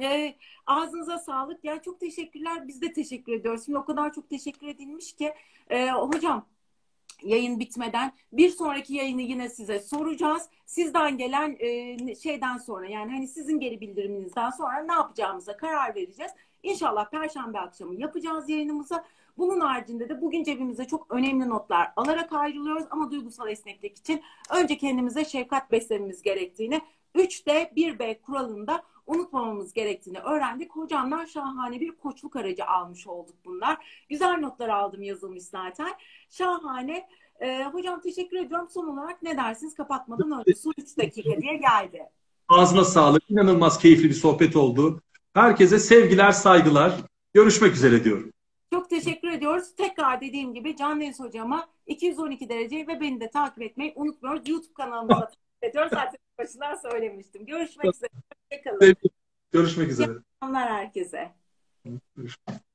E, ağzınıza sağlık. Ya çok teşekkürler. Biz de teşekkür ediyoruz. Şimdi o kadar çok teşekkür edilmiş ki. E, hocam yayın bitmeden bir sonraki yayını yine size soracağız. Sizden gelen e, şeyden sonra yani hani sizin geri bildiriminizden sonra ne yapacağımıza karar vereceğiz. İnşallah Perşembe akşamı yapacağız yayınımızı. Bunun haricinde de bugün cebimize çok önemli notlar alarak ayrılıyoruz ama duygusal esneklik için önce kendimize şefkat beslememiz gerektiğini 3D 1B kuralında unutmamamız gerektiğini öğrendik. Hocamdan şahane bir koçluk aracı almış olduk bunlar. Güzel notlar aldım yazılmış zaten. Şahane. Ee, hocam teşekkür ediyorum. Son olarak ne dersiniz kapatmadan önce? Son 3 dakika diye geldi. Ağzına sağlık. İnanılmaz keyifli bir sohbet oldu. Herkese sevgiler, saygılar. Görüşmek üzere diyorum. Çok teşekkür ediyoruz. Tekrar dediğim gibi Can Deniz hocama 212 derece ve beni de takip etmeyi unutmuyoruz. YouTube kanalımıza takip ediyoruz. Zaten başından söylemiştim. Görüşmek üzere. Hoşçakalın. Görüşmek üzere. Selamlar herkese. Görüşmek